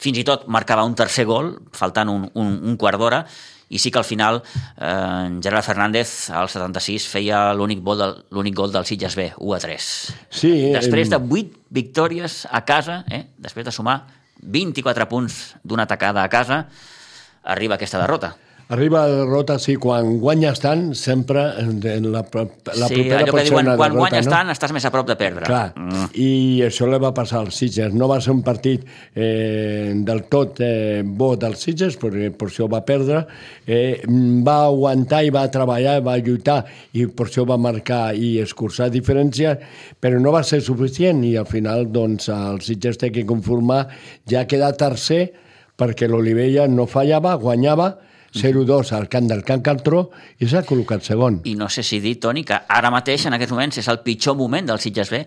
[SPEAKER 1] fins i tot marcava un tercer gol, faltant un, un, un quart d'hora, i sí que al final eh, Gerard Fernández al 76 feia l'únic gol, del, l'únic gol del Sitges B, 1 a 3.
[SPEAKER 4] Sí,
[SPEAKER 1] després de 8 victòries a casa, eh, després de sumar 24 punts d'una atacada a casa, arriba aquesta derrota.
[SPEAKER 4] Arriba la derrota, sí, quan guanyes tant, sempre en la, la
[SPEAKER 1] sí,
[SPEAKER 4] propera
[SPEAKER 1] allò que diuen, quan
[SPEAKER 4] derrota,
[SPEAKER 1] guanyes
[SPEAKER 4] no?
[SPEAKER 1] tant estàs més a prop de perdre.
[SPEAKER 4] Clar, mm. i això li va passar als Sitges. No va ser un partit eh, del tot eh, bo dels Sitges, perquè per això va perdre. Eh, va aguantar i va treballar, va lluitar, i per això va marcar i escurçar diferències, però no va ser suficient, i al final doncs, el Sitges té que conformar ja quedar tercer, perquè l'Olivella no fallava, guanyava, 0-2 al camp del Can Cartró i s'ha col·locat segon.
[SPEAKER 1] I no sé si dir, Toni, que ara mateix, en aquests moments, és el pitjor moment del Sitges B.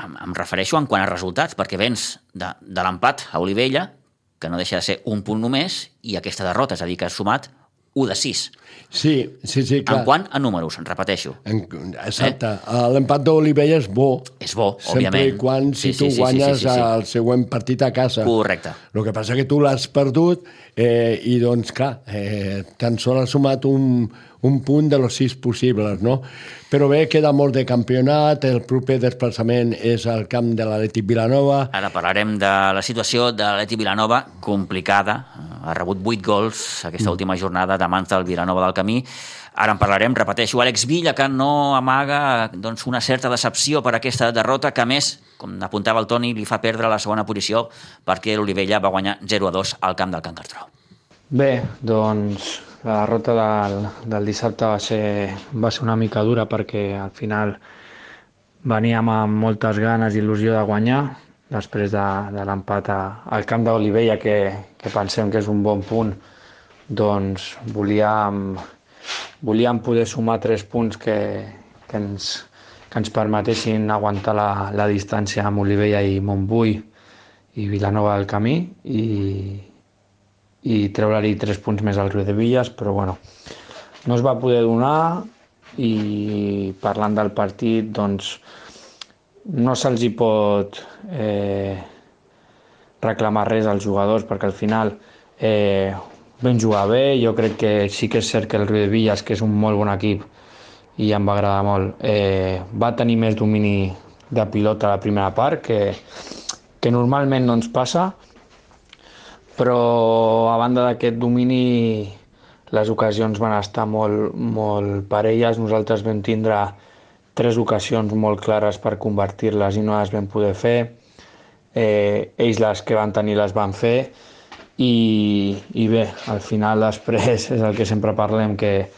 [SPEAKER 1] Em, em refereixo en quant a resultats, perquè vens de, de l'empat a Olivella, que no deixa de ser un punt només, i aquesta derrota, és a dir, que has sumat 1 de 6.
[SPEAKER 4] Sí, sí, sí, clar.
[SPEAKER 1] En quant a números, en repeteixo.
[SPEAKER 4] En, exacte. Eh? L'empat d'Olivella és bo.
[SPEAKER 1] És bo,
[SPEAKER 4] sempre
[SPEAKER 1] òbviament.
[SPEAKER 4] Sempre i quan si sí, tu sí, guanyes sí, sí, sí, sí. el següent partit a casa.
[SPEAKER 1] Correcte.
[SPEAKER 4] El que passa que tu l'has perdut eh, i doncs, clar, eh, tan sols has sumat un, un punt de los sis possibles, no? Però bé, queda molt de campionat, el proper desplaçament és al camp de l'Atlètic Vilanova.
[SPEAKER 1] Ara parlarem de la situació de l'Atlètic Vilanova, complicada, ha rebut 8 gols aquesta mm. última jornada de mans del Vilanova del Camí. Ara en parlarem, repeteixo, Àlex Villa, que no amaga doncs, una certa decepció per aquesta derrota, que més, com apuntava el Toni, li fa perdre la segona posició perquè l'Olivella va guanyar 0 a 2 al camp del Can Cartró.
[SPEAKER 6] Bé, doncs la derrota del, del dissabte va ser, va ser una mica dura perquè al final veníem amb moltes ganes i il·lusió de guanyar després de, de l'empat al camp d'Olivella que, que pensem que és un bon punt doncs volíem, volíem poder sumar tres punts que, que, ens, que ens permetessin aguantar la, la distància amb Olivella i Montbui i Vilanova del Camí i, i treure-li tres punts més al Riu de Villas, però bueno, no es va poder donar i parlant del partit, doncs no se'ls hi pot eh, reclamar res als jugadors perquè al final eh, vam jugar bé, jo crec que sí que és cert que el Riu de Villas, que és un molt bon equip i em va agradar molt, eh, va tenir més domini de pilota a la primera part, que, que normalment no ens passa, però a banda d'aquest domini les ocasions van estar molt, molt parelles, nosaltres vam tindre tres ocasions molt clares per convertir-les i no les vam poder fer, eh, ells les que van tenir les van fer i, i bé, al final després és el que sempre parlem, que,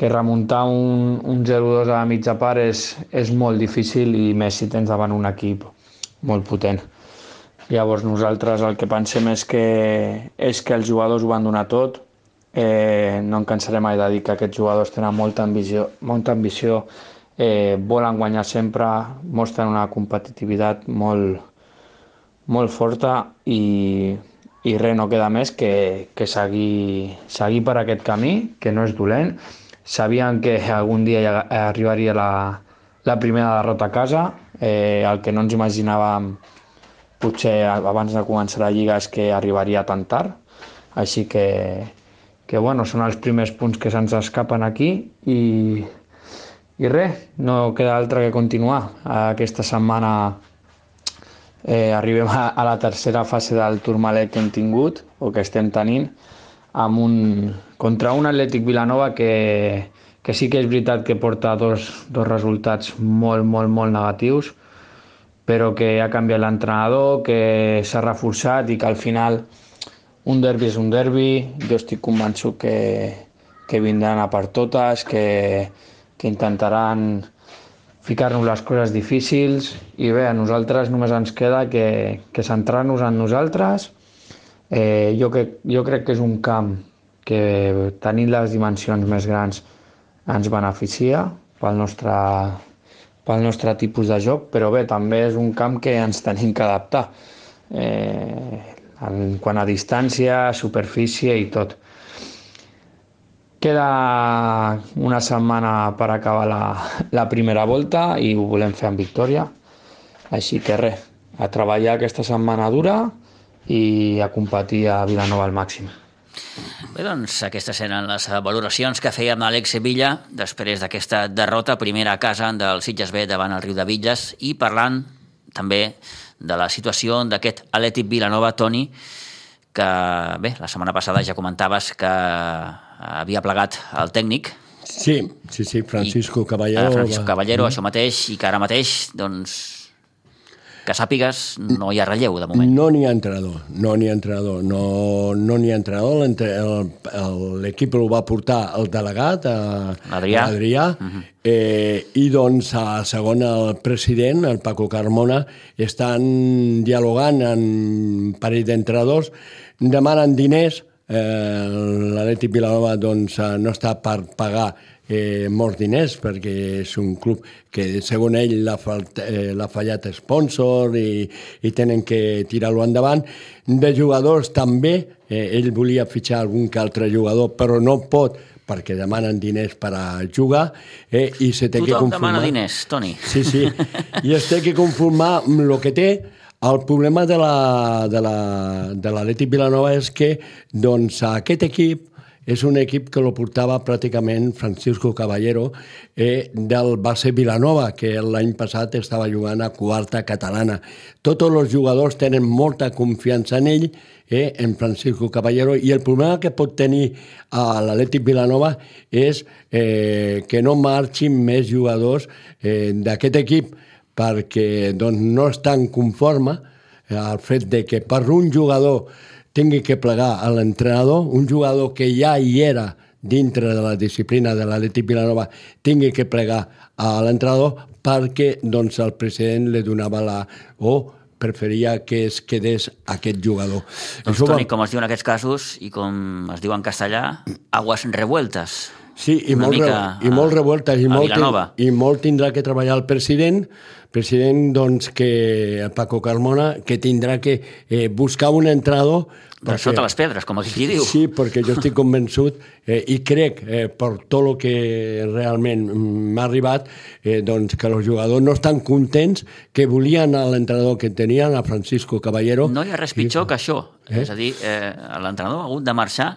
[SPEAKER 6] que remuntar un, un 0-2 a la mitja part és, és molt difícil i més si tens davant un equip molt potent. Llavors nosaltres el que pensem és que, és que els jugadors ho van donar tot. Eh, no em cansaré mai de dir que aquests jugadors tenen molta ambició, molta ambició eh, volen guanyar sempre, mostren una competitivitat molt, molt forta i, i res, no queda més que, que seguir, seguir per aquest camí, que no és dolent. Sabíem que algun dia arribaria la, la primera derrota a casa, eh, el que no ens imaginàvem potser abans de començar la Lliga és que arribaria tan tard, així que, que bueno, són els primers punts que se'ns escapen aquí i, i res, no queda altre que continuar. Aquesta setmana eh, arribem a, a la tercera fase del Tourmalet que hem tingut, o que estem tenint, amb un, contra un Atlètic Vilanova que, que sí que és veritat que porta dos, dos resultats molt, molt, molt negatius, però que ha canviat l'entrenador, que s'ha reforçat i que al final un derbi és un derbi. Jo estic convençut que, que vindran a per totes, que, que intentaran ficar-nos les coses difícils i bé, a nosaltres només ens queda que, que centrar-nos en nosaltres. Eh, jo, que, jo crec que és un camp que tenint les dimensions més grans ens beneficia pel nostre, pel nostre tipus de joc, però bé, també és un camp que ens tenim que adaptar eh, en quant a distància, superfície i tot. Queda una setmana per acabar la, la primera volta i ho volem fer amb victòria. Així que res, a treballar aquesta setmana dura i a competir a Vilanova al màxim.
[SPEAKER 1] Bé, doncs aquestes eren les valoracions que feia amb Alex Villa després d'aquesta derrota primera a casa del Sitges B davant el Riu de Villes i parlant també de la situació d'aquest Atlètic Vilanova, Toni, que bé, la setmana passada ja comentaves que havia plegat el tècnic.
[SPEAKER 4] Sí, sí, sí, Francisco Caballero.
[SPEAKER 1] I, Francisco Caballero, va... això mateix, i que ara mateix, doncs, que sàpigues, no hi ha relleu de moment.
[SPEAKER 4] No n'hi ha entrenador, no n'hi ha entrenador, no no n'hi ha entrenador. L'equip el va portar el delegat,
[SPEAKER 1] Adrià,
[SPEAKER 4] Adrià uh. -huh. eh, i doncs a segon el president, el Paco Carmona, estan dialogant en un parell d'entrenadors, demanen diners, eh, l'Atlètic Vilanova doncs, no està per pagar eh, molts diners perquè és un club que segons ell l'ha eh, fallat sponsor i, i tenen que tirar-lo endavant. De jugadors també, eh, ell volia fitxar algun que altre jugador però no pot perquè demanen diners per a jugar eh, i se té
[SPEAKER 1] Tothom
[SPEAKER 4] que conformar...
[SPEAKER 1] demana diners, Toni.
[SPEAKER 4] Sí, sí, i es té que conformar amb el que té el problema de l'Atlètic Vilanova és que doncs, aquest equip és un equip que lo portava pràcticament Francisco Caballero eh, del base Vilanova, que l'any passat estava jugant a quarta catalana. Tots els jugadors tenen molta confiança en ell, eh, en Francisco Caballero, i el problema que pot tenir a l'Atlètic Vilanova és eh, que no marxin més jugadors eh, d'aquest equip perquè doncs, no estan conforme eh, al fet de que per un jugador tingui que plegar a l'entrenador, un jugador que ja hi era dintre de la disciplina de l'Atlètic Vilanova tingui que plegar a l'entrenador perquè doncs, el president li donava la... o preferia que es quedés aquest jugador.
[SPEAKER 1] Doncs, Això Toni, va... com es diu en aquests casos, i com es diu en castellà, aguas revueltas.
[SPEAKER 4] Sí, i, molt, re, i molt revueltes, i molt, i molt tindrà que treballar el president, president doncs, que Paco Carmona, que tindrà que eh, buscar un entrenador
[SPEAKER 1] Per
[SPEAKER 4] Perquè-
[SPEAKER 1] sota les pedres, com aquí diu.
[SPEAKER 4] Sí, perquè jo estic convençut eh, i crec, eh, per tot el que realment mm, m'ha arribat, eh, doncs que els jugadors no estan contents, que volien a l'entrenador que tenien, a Francisco Caballero.
[SPEAKER 1] No hi ha res pitjor que això.
[SPEAKER 4] Eh?
[SPEAKER 1] És a dir, eh, l'entrenador ha hagut de marxar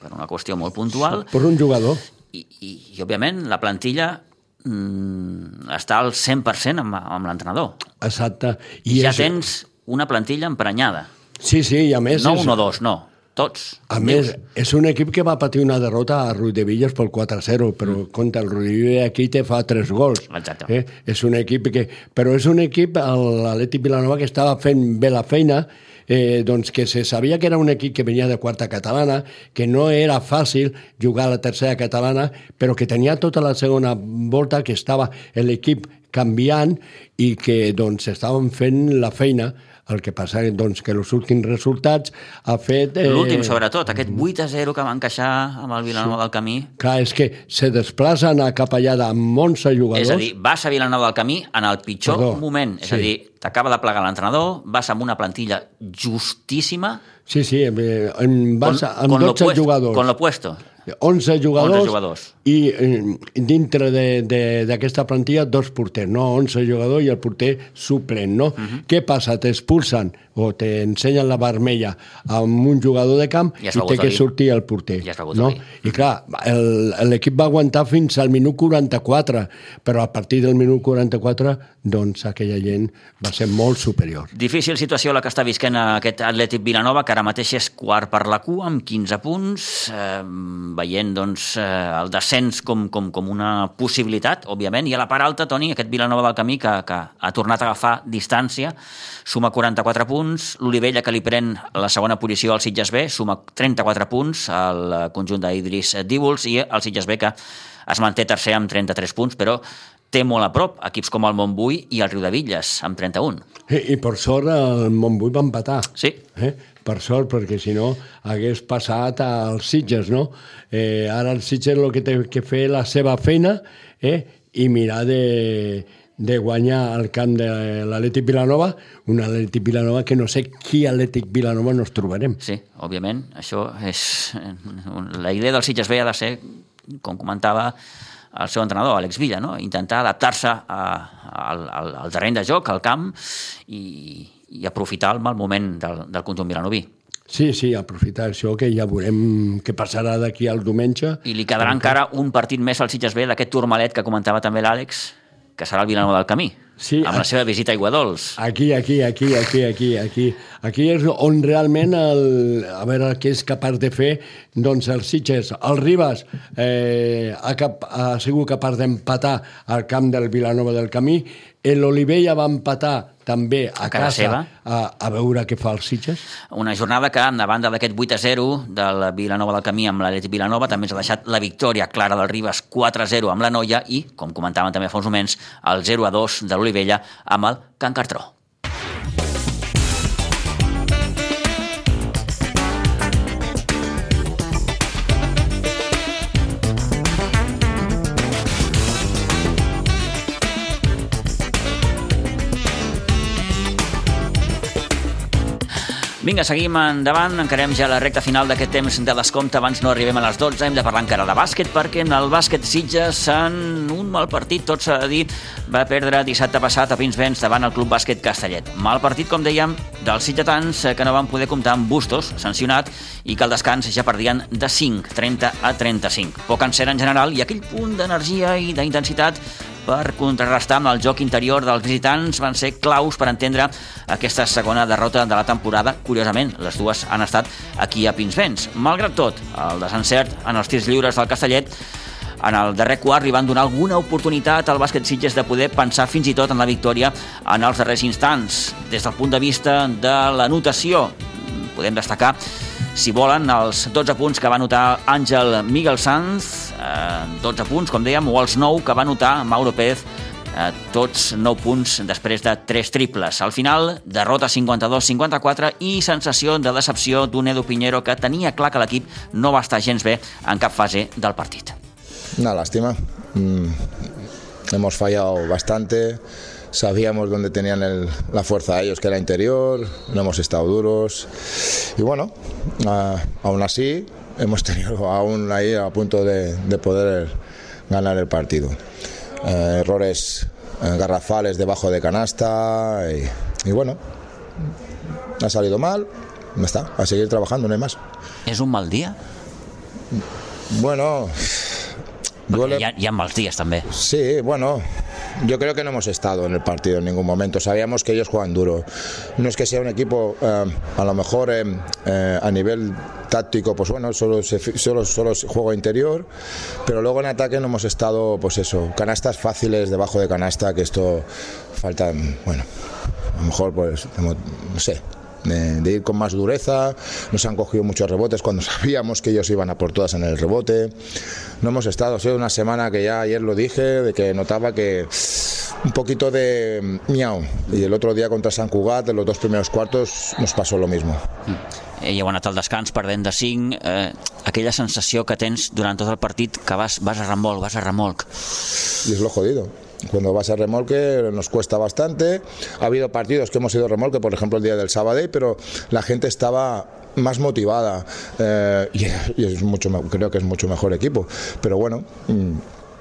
[SPEAKER 1] per una qüestió molt puntual
[SPEAKER 4] Per un jugador.
[SPEAKER 1] i, i, i òbviament, la plantilla mm, està al 100% amb, amb l'entrenador.
[SPEAKER 4] Exacte.
[SPEAKER 1] I ja
[SPEAKER 4] és-
[SPEAKER 1] tens una plantilla emprenyada.
[SPEAKER 4] Sí, sí, i a més...
[SPEAKER 1] No
[SPEAKER 4] és-
[SPEAKER 1] un o dos, no. Tots.
[SPEAKER 4] A més, és un equip que va patir una derrota a Ruiz de Villas pel 4-0, però mm. compte, el Ruiz de Villas aquí te fa tres gols.
[SPEAKER 1] Exacte.
[SPEAKER 4] Eh? És un equip que... Però és un equip, l'Atlètic Vilanova, que estava fent bé la feina, eh, doncs que se sabia que era un equip que venia de quarta catalana, que no era fàcil jugar a la tercera catalana, però que tenia tota la segona volta, que estava l'equip canviant i que doncs estaven fent la feina el que passa doncs, que els últims resultats ha fet... Eh,
[SPEAKER 1] L'últim, sobretot, aquest 8 a 0 que van queixar amb el Vilanova sí. del Camí.
[SPEAKER 4] Clar, és que se desplacen a cap allà amb 11 jugadors.
[SPEAKER 1] És a dir, vas a Vilanova del Camí en el pitjor
[SPEAKER 4] Perdó,
[SPEAKER 1] moment. És
[SPEAKER 4] sí.
[SPEAKER 1] a dir, t'acaba de plegar l'entrenador, vas amb una plantilla justíssima,
[SPEAKER 4] Sí, sí, en, vas
[SPEAKER 1] con,
[SPEAKER 4] amb
[SPEAKER 1] con lo
[SPEAKER 4] 12
[SPEAKER 1] puesto,
[SPEAKER 4] jugadors.
[SPEAKER 1] Con lo puesto.
[SPEAKER 4] 11 jugadors,
[SPEAKER 1] 11 jugadors.
[SPEAKER 4] i eh, dintre de- de- d'aquesta plantilla dos porters, no? 11 jugadors i el porter suplent, no? Uh
[SPEAKER 1] Mhm.
[SPEAKER 4] -huh. Què passa? T'expulsen o t'ensenyen la vermella amb un jugador de camp i
[SPEAKER 1] begut
[SPEAKER 4] té que sortir el porter.
[SPEAKER 1] Begut
[SPEAKER 4] no? I clar, el- l'equip va aguantar fins al minut 44, però a partir del minut 44, doncs aquella gent va ser molt superior.
[SPEAKER 1] Difícil situació la que està visquent aquest Atlètic Vilanova, que ara mateix és quart per la cua, amb 15 punts, eh, veient doncs, eh, el descens com, com, com una possibilitat, òbviament, i a la part alta, Toni, aquest Vilanova del Camí, que, que ha tornat a agafar distància, suma 44 punts, l'Olivella, que li pren la segona posició al Sitges B, suma 34 punts al conjunt d'Idris Díbols, i el Sitges B, que es manté tercer amb 33 punts, però té molt a prop equips com el Montbui i el Riu de Villes, amb 31.
[SPEAKER 4] I, i per sort el Montbui va empatar.
[SPEAKER 1] Sí.
[SPEAKER 4] Eh? Per sort, perquè si no hagués passat als Sitges, no? Eh, ara el Sitges el que té que fer la seva feina eh? i mirar de, de guanyar al camp de l'Atlètic Vilanova, un Atlètic Vilanova que no sé qui Atlètic Vilanova nos trobarem.
[SPEAKER 1] Sí, òbviament, això és... La idea del Sitges B ha de ser, com comentava el seu entrenador, Àlex Villa, no? intentar adaptar-se al, al, al terreny de joc, al camp, i, i aprofitar el mal moment del, del conjunt vilanoví.
[SPEAKER 4] Sí, sí, aprofitar això, que ja veurem què passarà d'aquí al diumenge.
[SPEAKER 1] I li quedarà encara un partit més al Sitges B d'aquest turmalet que comentava també l'Àlex, que serà el Vilanova del Camí,
[SPEAKER 4] Sí,
[SPEAKER 1] amb la seva visita a Iguadols.
[SPEAKER 4] Aquí, aquí, aquí, aquí, aquí, aquí. Aquí és on realment, el, a veure què és capaç de fer, doncs el Sitges, el Ribas eh, ha, cap, ha sigut capaç d'empatar al camp del Vilanova del Camí, l'Olivella va empatar també a,
[SPEAKER 1] A casa seva.
[SPEAKER 4] a, a veure què fa el Sitges.
[SPEAKER 1] Una jornada que, banda d'aquest 8 a 0 del Vilanova del Camí amb l'Atlètic Vilanova, també ens ha deixat la victòria clara del Ribas 4 a 0 amb la Noia i, com comentàvem també fa uns moments, el 0 a 2 de l'Olivella amb el Can Cartró. Vinga, seguim endavant, encarem ja la recta final d'aquest temps de descompte, abans no arribem a les 12, hem de parlar encara de bàsquet, perquè en el bàsquet Sitges en un mal partit, tot s'ha de dir, va perdre dissabte passat a Pinsbens davant el Club Bàsquet Castellet. Mal partit, com dèiem, dels sitgetans eh, que no van poder comptar amb Bustos, sancionat, i que al descans ja perdien de 5, 30 a 35. Poc encert en general i aquell punt d'energia i d'intensitat per contrarrestar amb el joc interior dels visitants van ser claus per entendre aquesta segona derrota de la temporada. Curiosament, les dues han estat aquí a Pinsbens. Malgrat tot, el desencert en els tirs lliures del Castellet en el darrer quart li van donar alguna oportunitat al bàsquet Sitges de poder pensar fins i tot en la victòria en els darrers instants. Des del punt de vista de l'anotació, podem destacar si volen, els 12 punts que va anotar Àngel Miguel Sanz, eh, 12 punts, com dèiem, o els 9 que va anotar Mauro Pérez, eh, tots 9 punts després de 3 triples. Al final, derrota 52-54 i sensació de decepció d'un Edu Piñero que tenia clar que l'equip no va estar gens bé en cap fase del partit.
[SPEAKER 7] Una lástima. Mm, hemos fallado bastante. Sabíamos dónde tenían el, la fuerza ellos, que era interior, no hemos estado duros. Y bueno, uh, aún así hemos tenido [LAUGHS] aún ahí a punto de, de poder ganar el partido. Uh, errores uh, garrafales debajo de canasta y, y bueno, ha salido mal, no está, a seguir trabajando, no hay más.
[SPEAKER 1] ¿Es un mal día?
[SPEAKER 7] Bueno,
[SPEAKER 1] duele... hi, ha, hi ha mals dies també.
[SPEAKER 7] Sí, bueno, yo creo que no hemos estado en el partido en ningún momento. Sabíamos que ellos juegan duro. No es que sea un equipo, eh, a lo mejor eh, eh, a nivel táctico, pues bueno, solo, solo, solo juego interior, pero luego en ataque no hemos estado, pues eso, canastas fáciles debajo de canasta, que esto falta, bueno, a lo mejor, pues, no sé, de, de, ir con más dureza, nos han cogido muchos rebotes cuando [LAUGHS] sabíamos que ellos iban a por todas en el rebote. No hemos estado, ha sido una semana que ya ayer lo dije, de que notaba que un poquito de miau. Y el otro día contra San Cugat, en los dos primeros cuartos, nos pasó lo mismo.
[SPEAKER 1] Eh, heu anat al descans perdent de 5 eh, aquella sensació que tens durant tot el partit que vas, vas a remolc, vas a remolc
[SPEAKER 7] y es lo jodido cuando vas a remolque nos cuesta bastante. Ha habido partidos que hemos ido a remolque, por ejemplo el día del sábado, pero la gente estaba más motivada eh, y, es mucho, creo que es mucho mejor equipo. Pero bueno. Mmm,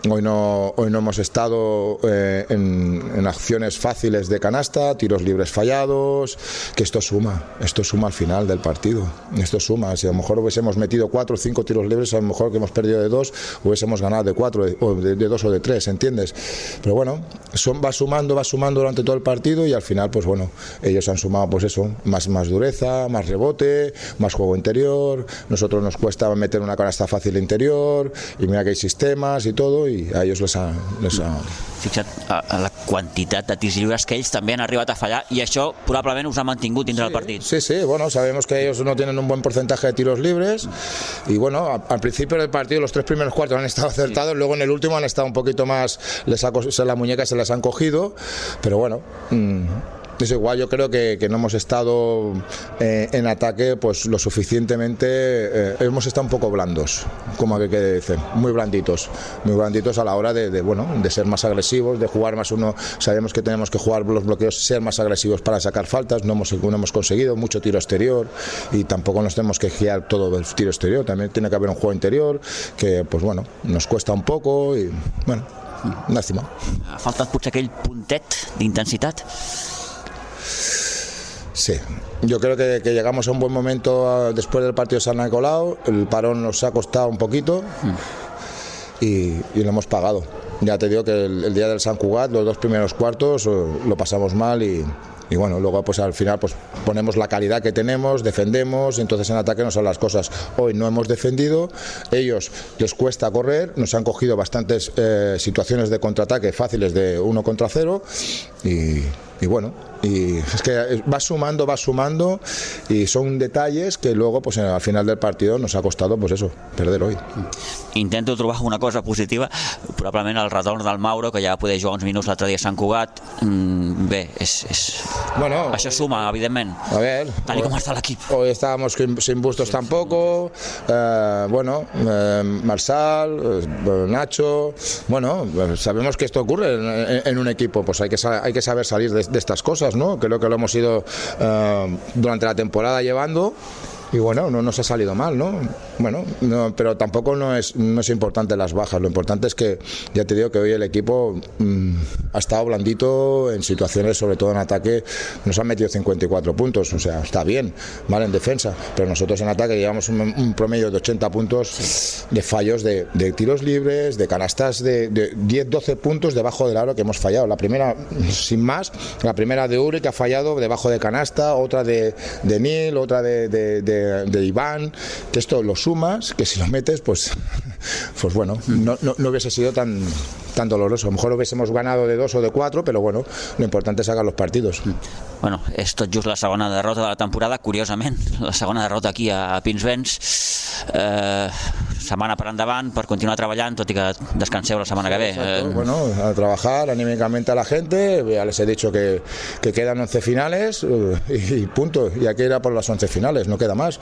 [SPEAKER 7] Hoy no, hoy no hemos estado eh, en, en, acciones fáciles de canasta, tiros libres fallados, que esto suma, esto suma al final del partido, esto suma. Si a lo mejor hubiésemos metido cuatro o cinco tiros libres, a lo mejor que hemos perdido de dos, hubiésemos ganado de cuatro, o de, de dos o de tres, ¿entiendes? Pero bueno, son, va sumando, va sumando durante todo el partido y al final, pues bueno, ellos han sumado, pues eso, más, más dureza, más rebote, más juego interior, nosotros nos cuesta meter una canasta fácil interior, y mira que hay sistemas y todo, i a ells les ha... Les ha...
[SPEAKER 1] Fixa't a la quantitat de tirs lliures que ells també han arribat a fallar i això probablement us ha mantingut dintre
[SPEAKER 7] sí,
[SPEAKER 1] del partit.
[SPEAKER 7] Sí, sí, bueno, sabemos que ellos no tienen un buen porcentaje de tiros libres y bueno, al principio del partido los tres primeros cuartos han estado acertados, sí. luego en el último han estado un poquito más, les ha, la muñeca se las han cogido, pero bueno... Mmm, es igual, yo creo que, que no hemos estado eh, en ataque pues lo suficientemente, eh, hemos estado un poco blandos, como que quede decir, muy blanditos, muy blanditos a la hora de, de, bueno, de ser más agresivos, de jugar más uno, sabemos que tenemos que jugar los bloqueos, ser más agresivos para sacar faltas, no hemos, no hemos conseguido mucho tiro exterior y tampoco nos tenemos que guiar todo el tiro exterior, también tiene que haber un juego interior que pues bueno, nos cuesta un poco y bueno, lástima.
[SPEAKER 1] Ha faltat potser aquell puntet d'intensitat?
[SPEAKER 7] Sí, yo creo que, que, llegamos a un buen momento a, después del partido de San Nicolau, el parón nos ha costado un poquito mm. y, y, lo hemos pagado. Ya te digo que el, el, día del San Cugat, los dos primeros cuartos, lo pasamos mal y, y bueno, luego pues al final pues ponemos la calidad que tenemos, defendemos, y entonces en ataque no son las cosas. Hoy no hemos defendido, ellos les cuesta correr, nos han cogido bastantes eh, situaciones de contraataque fáciles de uno contra cero y, y bueno, y es que va sumando, va sumando y son detalles que luego pues al final del partido nos ha costado pues eso, perder hoy.
[SPEAKER 1] Intento trobar una cosa positiva, probablement el retorn del Mauro, que ja va poder jugar uns minuts l'altre dia a Sant Cugat, mm, bé, és, és...
[SPEAKER 7] Bueno,
[SPEAKER 1] això suma, evidentment.
[SPEAKER 7] A ver,
[SPEAKER 1] tal com està l'equip.
[SPEAKER 7] Hoy estábamos sin bustos tampoco, eh, bueno, eh, Marsal, eh, Nacho, bueno, sabemos que esto ocurre en, en, un equipo, pues hay que, hay que saber salir de, de estas cosas, ¿no? Creo que lo hemos ido uh, durante la temporada llevando y bueno, no nos ha salido mal, ¿no? Bueno, no, pero tampoco no es, no es importante las bajas, lo importante es que, ya te digo que hoy el equipo mmm, ha estado blandito en situaciones, sobre todo en ataque, nos han metido 54 puntos, o sea, está bien, ¿vale? En defensa, pero nosotros en ataque llevamos un, un promedio de 80 puntos de fallos de, de tiros libres, de canastas de, de 10-12 puntos debajo del aro que hemos fallado. La primera, sin más, la primera de Uri que ha fallado debajo de canasta, otra de, de Neil, otra de, de, de, Iván, que esto lo sumas, que si lo metes, pues, [LAUGHS] pues bueno, no, no, no hubiese sido tan, tan doloroso. A lo mejor hubiésemos ganado de dos o de cuatro, pero bueno, lo importante es sacar los partidos.
[SPEAKER 1] Bueno, és tot just la segona derrota de la temporada, curiosament, la segona derrota aquí a Pinsbens. Eh, setmana per endavant per continuar treballant, tot i que descanseu la setmana que ve.
[SPEAKER 7] Eh... Bueno, a trabajar anímicamente a la gente, ya les he dicho que, que quedan 11 finales y punto, y aquí era por las 11 finales, no queda más.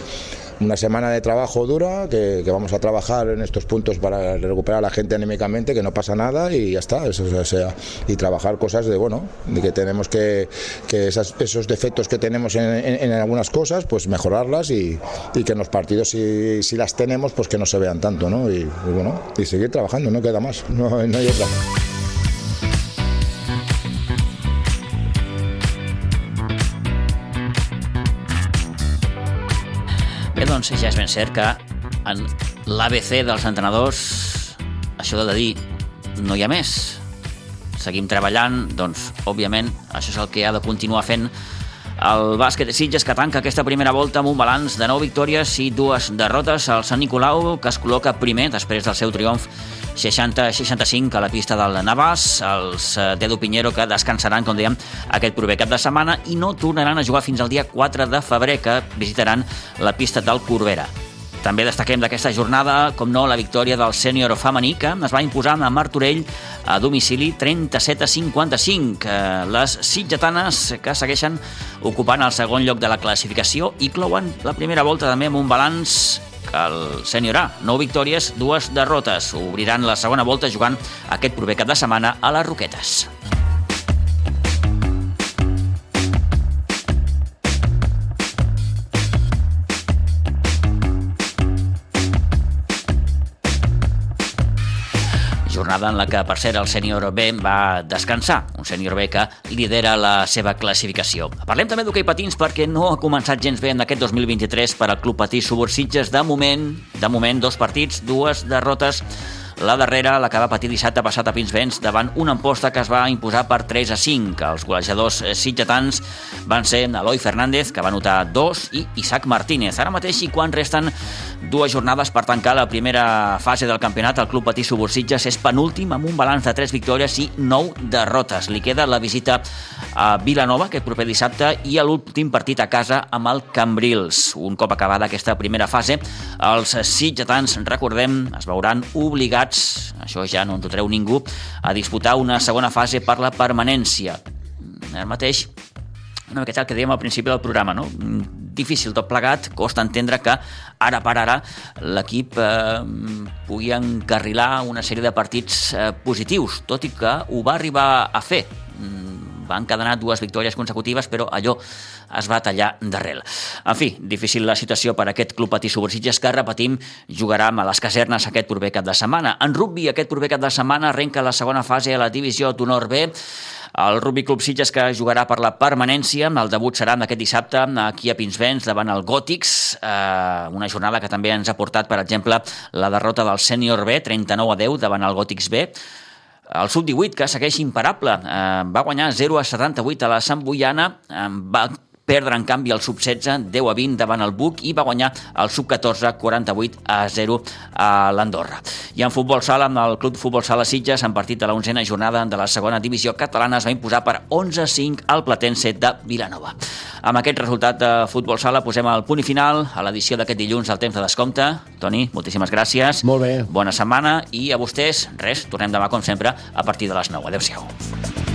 [SPEAKER 7] una semana de trabajo dura, que, que, vamos a trabajar en estos puntos para recuperar a la gente anímicamente, que no pasa nada y ya está. Eso, sea, y trabajar cosas de, bueno, de que tenemos que, que esos defectos que tenemos en, en, algunas cosas, pues mejorarlas y, y que en los partidos, si, si, las tenemos, pues que no se vean tanto, ¿no? Y, bueno, y seguir trabajando, no queda más, no, no hay otra.
[SPEAKER 1] Bé, doncs ja és ben cert que en l'ABC dels entrenadors això de dir no hi ha més. Seguim treballant, doncs, òbviament, això és el que ha de continuar fent el bàsquet de Sitges que tanca aquesta primera volta amb un balanç de 9 victòries i dues derrotes. El Sant Nicolau, que es col·loca primer després del seu triomf 60-65 a la pista del Navàs, els Dedo Pinheiro que descansaran, com dèiem, aquest proper cap de setmana i no tornaran a jugar fins al dia 4 de febrer, que visitaran la pista del Corbera. També destaquem d'aquesta jornada, com no, la victòria del sènior femení, que es va imposar a Martorell a domicili 37 a 55. Les sitgetanes que segueixen ocupant el segon lloc de la classificació i clouen la primera volta també amb un balanç el sènior A. 9 victòries, dues derrotes. Obriran la segona volta jugant aquest proper cap de setmana a les Roquetes. Jornada en la que, per cert, el sènior B va descansar, un sènior B que lidera la seva classificació. Parlem també d'hoquei patins perquè no ha començat gens bé en aquest 2023 per al Club Patí Subursitges. De moment, de moment, dos partits, dues derrotes la darrera, la que va patir dissabte passat a Pinsbens davant una amposta que es va imposar per 3 a 5. Els golejadors sitgetans van ser Eloi Fernández, que va notar 2, i Isaac Martínez. Ara mateix, i quan resten dues jornades per tancar la primera fase del campionat, el Club Patí Subursitges és penúltim amb un balanç de 3 victòries i 9 derrotes. Li queda la visita a Vilanova aquest proper dissabte i l'últim partit a casa amb el Cambrils. Un cop acabada aquesta primera fase, els sitgetans, recordem, es veuran obligats això ja no en treu ningú, a disputar una segona fase per la permanència. Ara mateix, una miqueta el que dèiem al principi del programa, no? Difícil tot plegat, costa entendre que ara per ara l'equip eh, pugui encarrilar una sèrie de partits eh, positius, tot i que ho va arribar a fer va encadenar dues victòries consecutives, però allò es va tallar d'arrel. En fi, difícil la situació per aquest club patí Subursitges que, repetim, jugarà a les casernes aquest proper cap de setmana. En rugby, aquest proper cap de setmana arrenca la segona fase a la divisió d'honor B. El Rugby Club Sitges que jugarà per la permanència. El debut serà aquest dissabte aquí a Pinsbens davant el Gòtics. Eh, una jornada que també ens ha portat, per exemple, la derrota del Sènior B, 39 a 10 davant el Gòtics B. El sub-18, que segueix imparable, eh, va guanyar 0 a 78 a la Sant Boiana, eh, va perdre en canvi el sub-16 10 a 20 davant el Buc i va guanyar el sub-14 48 a 0 a l'Andorra. I en futbol sala, amb el Club Futbol Sala Sitges, en partit de la onzena jornada de la segona divisió catalana, es va imposar per 11 a 5 al Platense de Vilanova. Amb aquest resultat de futbol sala posem el punt i final a l'edició d'aquest dilluns al temps de descompte. Toni, moltíssimes gràcies.
[SPEAKER 4] Molt bé.
[SPEAKER 1] Bona setmana i a vostès, res, tornem demà com sempre a partir de les 9. Adéu-siau.